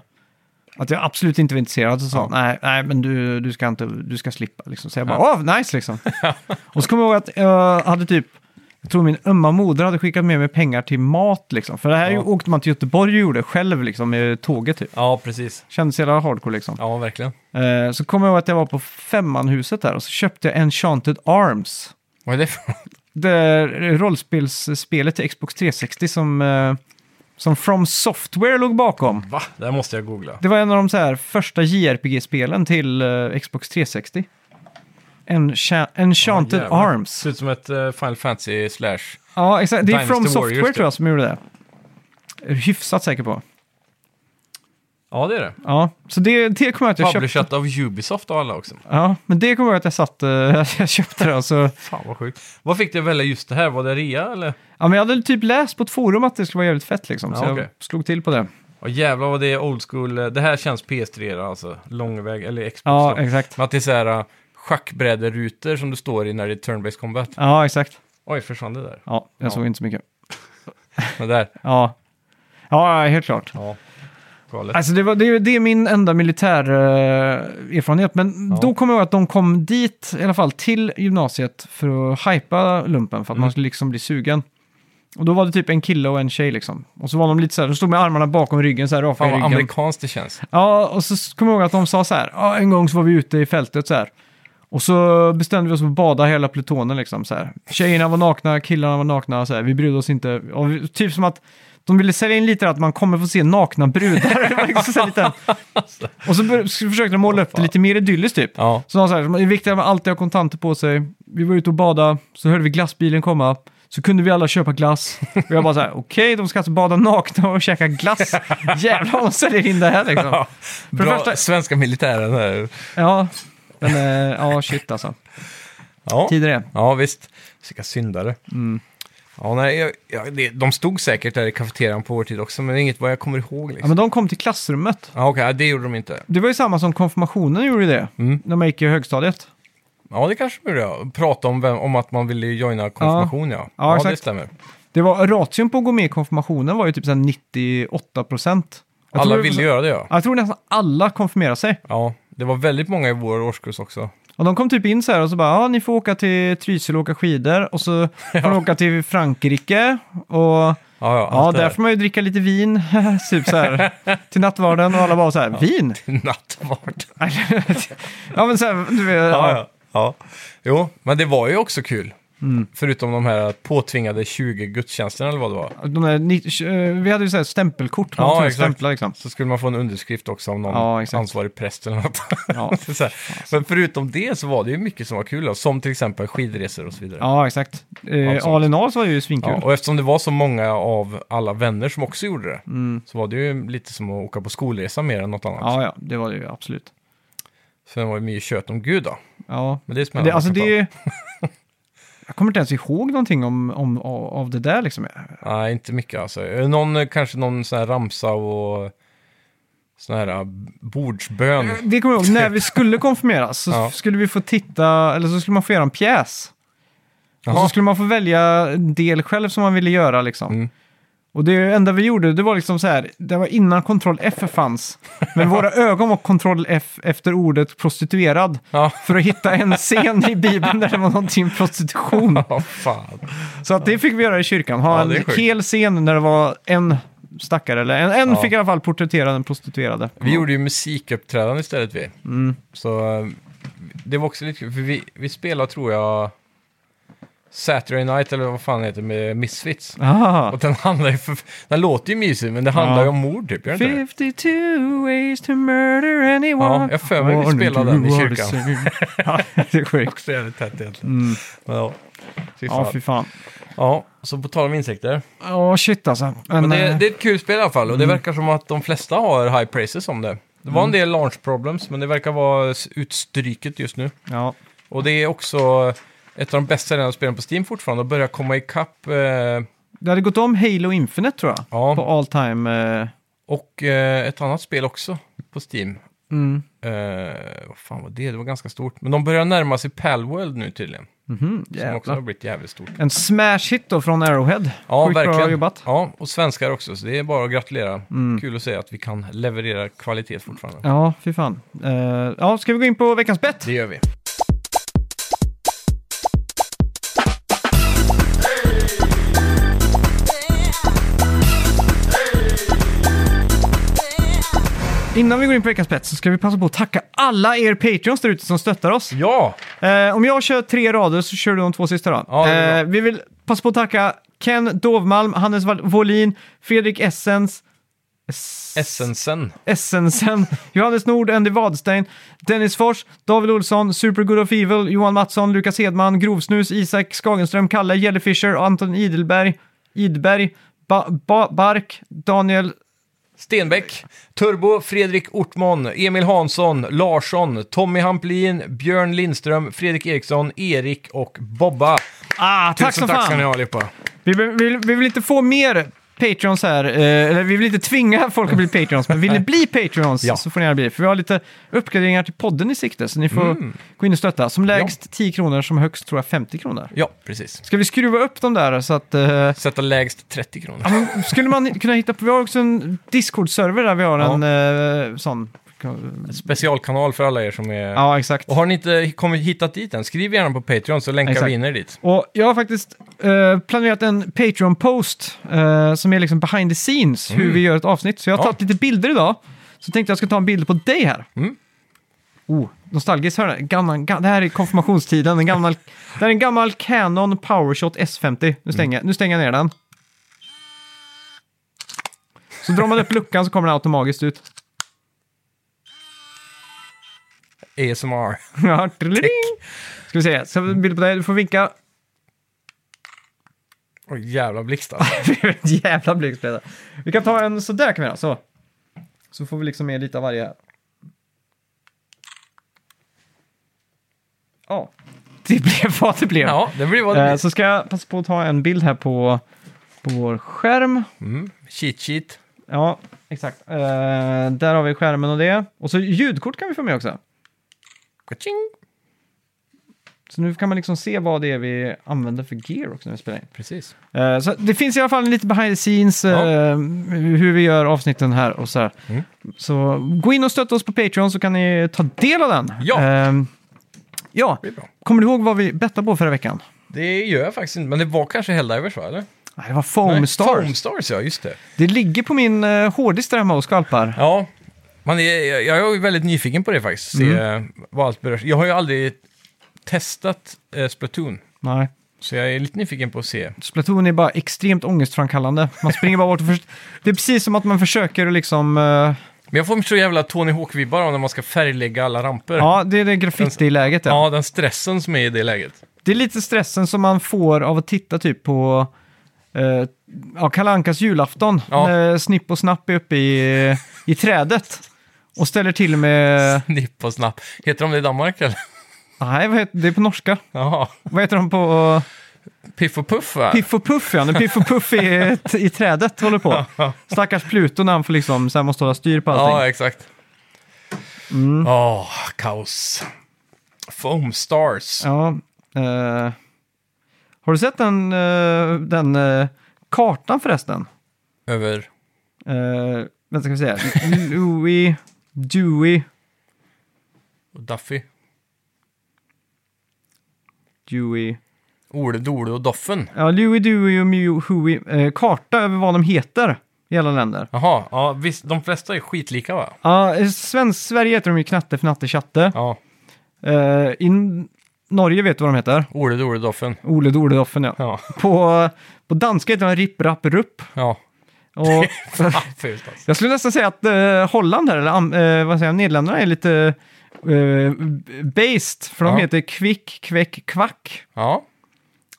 att jag absolut inte var intresserad. Så sa hon, nej, nej, men du, du, ska inte, du ska slippa liksom. Så jag bara, åh, nice liksom. [laughs] och så kom jag ihåg att jag hade typ, jag tror min ömma moder hade skickat med mig pengar till mat liksom. För det här Ja. åkte man till Göteborg och gjorde själv liksom med tåget typ. Ja, precis. Kändes jävla hardcore liksom. Ja, verkligen. Eh, så kom jag ihåg att jag var på Femmanhuset där och så köpte jag Enchanted Arms. Vad är det för Det är rollspelsspelet till Xbox 360 som, eh, som From Software låg bakom. Va? Det här måste jag googla. Det var en av de så här första JRPG-spelen till eh, Xbox 360. Encha- Enchanted Ja. Arms. Ser ut som ett eh, Final Fantasy slash... Ja, exakt. Det är Dynasty From Warriors, Software typ. tror jag som gjorde det. Är hyfsat säker på. Ja, det är det. Ja, så det, det kommer jag att jag köpte. Publishat av Ubisoft och alla också. Ja, men det kommer jag att jag satt, eh, [laughs] jag köpte det och så... Fan vad sjukt. Vad fick du välja just det här? Var det rea eller? Ja, men jag hade typ läst på ett forum att det skulle vara jävligt fett liksom, så Ja, jag slog till på det. Och jävlar vad det är old school. Det här känns PS3 då, alltså. Långväg, eller Xbox Ja, då. exakt. Men att det är så här äh, schackbräderutor som du står i när det är turn-based combat. Ja, exakt. Oj, försvann det där? Ja, jag Ja. såg inte så mycket. [laughs] Men där. Ja, ja helt klart. Ja. Galet. Alltså det, var, det, är- det är min enda militär eh, erfarenhet, men Ja. då kommer jag ihåg att de kom dit, i alla fall till gymnasiet, för att hypa lumpen, för att Mm. man skulle liksom bli sugen. Och då var det typ en kille och en tjej liksom. Och så var de lite så här, de stod med armarna bakom ryggen, så här raka Fan i vad ryggen. amerikanskt det känns. Ja, och så kommer jag ihåg att de sa så här, ja, en gång så var vi ute i fältet så här. Och så bestämde vi oss för att bada hela plutonen liksom så här. Tjejerna var nakna, killarna var nakna så här. Vi brydde oss inte. Och vi, typ som att de ville sälja in lite att man kommer få se nakna brudar. [laughs] Liksom så här lite... Och så, bör, så försökte de måla upp det lite mer idylliskt typ. Ja. Så de sa så här, det är viktigt att man alltid har kontanter på sig. Vi var ute och bada, så hörde vi glassbilen komma. Så kunde vi alla köpa glass. Och jag bara så här, okej, de ska alltså bada nakna och käka glass. Jävlar vad de säljer in det här liksom. [laughs] Ja. Bra, första- svenska militären här. Ja, men eh, ja, shit alltså. Ja. Tider är. ja, visst. Vilka syndare. Mm. Ja, nej, jag, jag, det, de stod säkert där i kafeterian på vår tid också, men det är inget vad jag kommer ihåg. Ja, Liksom. men de kom till klassrummet. Ja, okej, det gjorde de inte. Det var ju samma som konfirmationen gjorde det, Mm. när man gick i högstadiet. Ja, det kanske de gjorde. ja. Prata om, vem, om att man ville joina konfirmation, ja. Ja, det exakt. stämmer. Det var, ration på att gå med i konfirmationen var ju typ så här 98 procent. Alla ville göra det, ja. Jag tror nästan alla konfirmerade sig. Ja, det var väldigt många i vår årskurs också. Och de kom typ in så här och så bara, ja, ni får åka till Trysil och åka skidor. Och så [laughs] får ni åka till Frankrike. Och Ja, ja, ja, där får man ju dricka lite vin, [laughs] typ så här, [laughs] till nattvarden. Och alla bara så här, vin? där. Nattvard. ja, men så här, du vet, ja. ja. ja. Jo, men det var ju också kul. Mm. Förutom de här påtvingade 20 gudstjänsterna eller vad det var. De där, ni- eh, vi hade ju så här stämpelkort, man Ja, exakt. stämpla liksom. Så skulle man få en underskrift också av någon Ja, ansvarig präst eller något. Ja. [laughs] så. Men förutom det så var det ju mycket som var kul, då, som till exempel skidresor och så vidare. Ja, exakt. Eh, all in all så var det ju svinkul. Ja, och eftersom det var så många av alla vänner som också gjorde det, Mm. så var det ju lite som att åka på skolresa mer än något annat. Ja, ja, det var det ju absolut. Sen var det mycket kött om Gud då. Ja, Men det är det, alltså det... [laughs] Jag kommer inte ens ihåg någonting om, om, av det där liksom. Nej, inte mycket alltså. Någon, eh, kanske någon sån här ramsa och sån här eh, bordsbön. Det kommer jag ihåg, när vi skulle konfirmeras så [laughs] Ja. skulle vi få titta, eller så skulle man få göra en pjäs. Och så skulle man få välja en del själv som man ville göra liksom. Mm. Och det enda vi gjorde, det var liksom så här, det var innan Ctrl F fanns. Men våra [laughs] ögon var Ctrl F efter ordet prostituerad. Ja, För att hitta en scen i Bibeln där det var någonting prostitution. [laughs] ja fan. Så att det fick vi göra i kyrkan. Ha Ja, en hel scen där det var en stackare, eller en, en Ja. fick i alla fall porträttera den prostituerade. Vi gjorde ju musikuppträdande istället vi. Mm. Så eh, det var också lite kul, för vi, vi spelade tror jag Saturday Night eller vad fan det heter med Misfits. Ah. Och den handlar ju för, den låter ju mysig men det handlar Ja. ju om mord typ, gör det inte det? 52 ways to murder anyone. Ja, jag för mig vi Warning spelade den i kyrkan. [laughs] ja, det är sjukt. Också jävligt tätt egentligen. Mm. Men ja, fy Ja, fan. fy fan. Ja, så på tal om insekter. Ja, shit alltså. Men, Men det, eh, det är ett kul spel i alla fall och Mm. det verkar som att de flesta har high praises om det. Det var en del launch problems men det verkar vara utstryket just nu. ja. Och det är också ett av de bästa säljande spelen på Steam fortfarande och börjar komma ikapp. Eh, Det hade gått om Halo Infinite tror jag. ja, På all time. Eh, och eh, ett annat spel också på Steam. mm. Eh, vad fan var det? Det var ganska stort. Men de börjar närma sig Palworld nu tydligen. Mhm, Som också har blivit jävligt stort. En smash hit då från Arrowhead. Ja, Sjukt bra verkligen. jobbat. Ja, och svenskar också, så det är bara att gratulera. Mm. Kul att se att vi kan leverera kvalitet fortfarande. Ja, fy fan. Eh, ja, ska vi gå in på veckans bett? Det gör vi. Innan vi går in på veckans bett så ska vi passa på att tacka alla er Patreons där ute som stöttar oss. Ja! Eh, om jag kör tre rader så kör du de två sista då. Ja, det är bra. eh, vi vill passa på att tacka Ken Dovmalm, Hannes Wall- Wåhlin, Fredrik Essens, Essensen. Essensen, [laughs] Johannes Nord, Andy Wadstein, Dennis Fors, David Olsson, Supergood of Evil, Johan Mattsson, Lukas Hedman, Grovsnus, Isak Skagenström, Kalle Jellyfisher, Anton Idelberg, Idberg, ba ba Bark, Daniel Stenbeck, Turbo, Fredrik Ortmon, Emil Hansson, Larsson, Tommy Hamplin, Björn Lindström, Fredrik Eriksson, Erik och Bobba. Ah, tack Tusen som tack ska ni fan! ha allihopa. Vi, vill, vi vill inte få mer Patreons här, eh, eller vi vill inte tvinga folk att bli Patreons, men vill ni bli Patreons Ja. så får ni gärna bli det. För vi har lite uppgraderingar till podden i sikte, så ni får Mm. gå in och stötta. Som lägst 10 kronor, som högst tror jag 50 kronor. Ja, precis. Ska vi skruva upp dem där så att... eh, Sätta lägst 30 kronor. ja, skulle man kunna hitta på... Vi har också en Discord-server där vi har Ja. en eh, sån... Specialkanal för alla er som är... Ja, exakt. Och har ni inte kommit hittat dit än, skriv gärna på Patreon så länkar Exakt. vi in er dit. Och jag har faktiskt eh, planerat en Patreon-post eh, som är liksom behind the scenes, hur vi gör ett avsnitt. Så jag har Mm. Ja. tagit lite bilder idag. Så tänkte jag ska ta en bild på dig här. Mm. Oh, nostalgiskt. Hör ni? Gammal, ga, det här är konfirmationstiden. En gammal, det här är en gammal Canon PowerShot S50. Nu stänger, nu stänger jag ner den. Så drar man upp luckan så kommer den automatiskt ut. ASMR. [laughs] Ja, trilling. Ska vi se, har vi bild på dig. Du får vinka. Oj, jävla blixtar. [laughs] Det är ett jävla blixtspel. Vi kan ta en sådär kan vi göra, så. Så får vi liksom med lite av varje. Ja, det blev vad det blev. ja, det blir vad det Eh, blir. så ska jag passa på att ta en bild här på, på vår skärm. Mm. Cheat sheet. Ja, exakt. Eh, där har vi skärmen och det. Och så ljudkort kan vi få med också. Ka-ching. Så nu kan man liksom se vad det är vi använder för gear också när vi spelar in. Precis. Eh, Så det finns i alla fall lite behind the scenes, Ja. eh, hur vi gör avsnitten här och så här. Mm. Så gå in och stötta oss på Patreon så kan ni ta del av den. Ja. Eh, ja, Det blir bra. kommer du ihåg vad vi bettade på förra veckan? Det gör jag faktiskt inte, men det var kanske Helldivers va? Eller? Nej, det var Nej, Stars. Foam Stars, ja, just det. Det ligger på min uh, hårddisk där hemma och skvalpar. Ja, man är, jag är väldigt nyfiken på det faktiskt. Se Mm. vad allt berörs. Jag har ju aldrig testat eh, Splatoon, Nej. så jag är lite nyfiken på att se. Splatoon är bara extremt ångestframkallande. Man springer bara bort och förs- Det är precis som att man försöker liksom... eh, Men jag får så jävla Tony Hawk-vibbar av när man ska färglägga alla ramper. ja, det är det graffiti-läget. Ja. Ja, den stressen som är i det läget. Det är lite stressen som man får av att titta typ på eh, ja, Kalle Ankas julafton. Ja. När Snipp och Snapp är uppe i, i trädet. Och ställer till med... [laughs] Nipp och snapp. Heter de det i Danmark eller? Nej, vad heter, det är på norska. Jaha. Vad heter de på... Piff och Puff va? Piff och Puff, ja. När Piff och Puff i, i trädet håller på. [laughs] Stackars Pluto när han får liksom, så här måste hålla styr på allting. Ja, exakt. Åh, Mm. kaos. Foam Stars. Ja, eh, har du sett den, eh, den eh, kartan förresten? Över... Uh, vänta, ska vi se. Louis, Dewey, Duffy. Dewey. Ole, Dole och Doffen. Ja, Louis, Dewey och Mew, Huey. Eh, karta över vad de heter i alla länder. Jaha, ja visst, de flesta är skitlika va? Ja, i svensk, Sverige heter de ju Knatte, Fnatte, Tjatte. Ja, Eh, I Norge vet du vad de heter? Ole, Dole, Doffen. Ole, Dole, Doffen, ja. Ja, På, på danska heter de Ripp, Rapp, Rupp. ja. Och [laughs] Fan, fult alltså. jag skulle nästan säga att eh, Holland här, eller am- eh, vad säger jag, Nederländerna är lite eh, based. För de Ja. heter Kvick, Kväck, Kvack. Ja,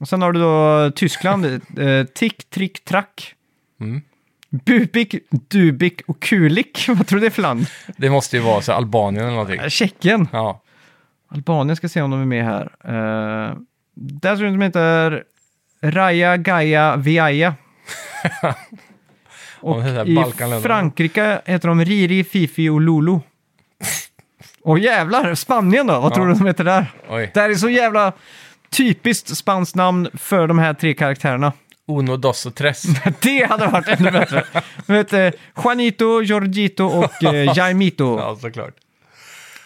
Och sen har du då Tyskland, eh, Tick, Trick, Track. Mm. Bubik, Dubik och Kulik. [laughs] Vad tror du det är för land? det måste ju vara så Albanien eller någonting. Eh, Tjeckien. Ja, Albanien ska se om de är med här. Uh, där tror jag de heter Raja, Gaia, Viaja. [laughs] och i. Frankrike heter de Riri, Fifi och Lulu. [laughs] Och jävlar, Spanien då? Vad tror du de heter där? oj. Det här är så jävla typiskt spanskt namn för de här tre karaktärerna. Uno, dos och tres. [laughs] Det hade varit ännu bättre. [laughs] De heter Juanito, Giorgito och eh, Jaimito. ja, såklart.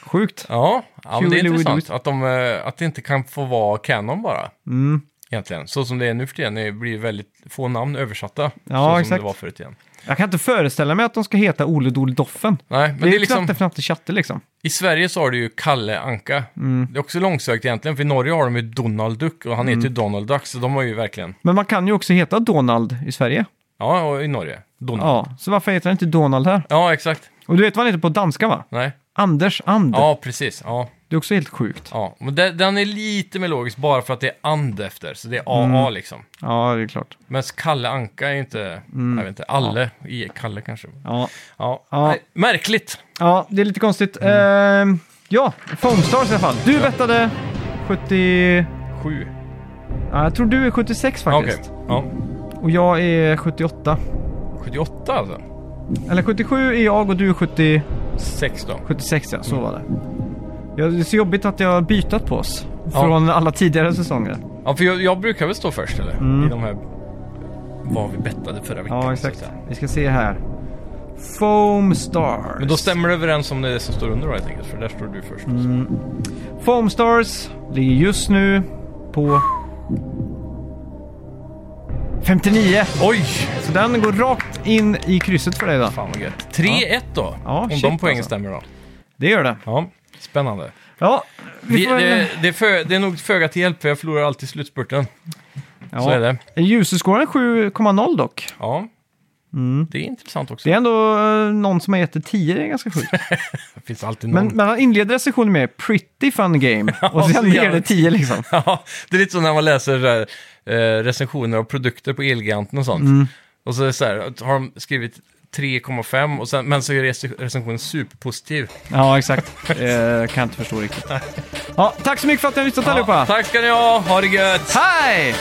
Sjukt. Ja, ja men det är Huey, Louie, intressant att, de, eh, att det inte kan få vara canon bara. Mm. Egentligen. Så som det är nu för tiden, det blir väldigt få namn översatta. Ja, så som exakt. det var förut igen. Jag kan inte föreställa mig att de ska heta Ole Dole Doffen. Nej, men det, det är är liksom, Knatte Fnatte Tjatte liksom. i Sverige så har du ju Kalle Anka. Mm. Det är också långsökt egentligen, för i Norge har de ju Donald Duck och han heter Mm. ju Donald Duck, så de har ju verkligen, Men man kan ju också heta Donald i Sverige. ja, och i Norge, Donald. Ja, Ja, så varför heter han inte Donald här? exakt. Och du vet vad han heter på danska va? Nej. Anders And. Ja, precis. Ja. Det är också helt sjukt. Ja, men det, den är lite mer logisk bara för att det är and efter, så det är AA liksom. Ja, det är klart. Men Kalle Anka är inte, jag vet inte, Alle i Kalle kanske. Ja, Ja, Ja. Nej, märkligt. ja det är lite konstigt. Mm. Eh, ja, Foamstars i alla fall. Du bettade 70... Sju. Ja, jag tror du är 76 Ja, Okej, faktiskt. ja. Och jag är 78. 78 alltså? Eller 77 är jag och du är 70, 6 då. 76 ja, så var det. Ja, det är så jobbigt att jag har bytat på oss. Ja. Från alla tidigare säsonger. Ja, för jag, jag brukar väl stå först eller? I de här, vad vi bettade förra veckan. Mm. Ja, exakt. Vi ska se här. Foam Stars. Men då stämmer det överens om det är det som står under då helt enkelt, för där står du först. Mm. Foam Stars ligger just nu på 59. Oj! Så den går rakt in i krysset för dig då. Fan vad gött. 3-1 då, Ja, om shit, de poängen alltså. stämmer då. Det gör det. Ja, spännande. Ja, vi får väl- det, det, är för, det är nog föga till hjälp, för jag förlorar alltid slutspurten. ja. Så är det. User-scoren 7,0 dock. Ja, det är intressant också. Det är ändå eh, någon som har gett det 10, det är ganska sjukt. Det [laughs] finns alltid någon. Men, men han inleder recensionen med “Pretty fun game” [laughs] och så sen ger det 10 liksom. [laughs] Ja, det är lite så när man läser så här, eh, recensioner av produkter på Elgiganten och sånt. Mm. Och så är det så här, har de skrivit 3,5 och sen, men så är rec- recensionen superpositiv. Ja, exakt. Eh, kan jag inte förstå riktigt. [laughs] Ja, tack så mycket för att ni har lyssnat allihopa. tack ska ni ha, ha det gött! Hej!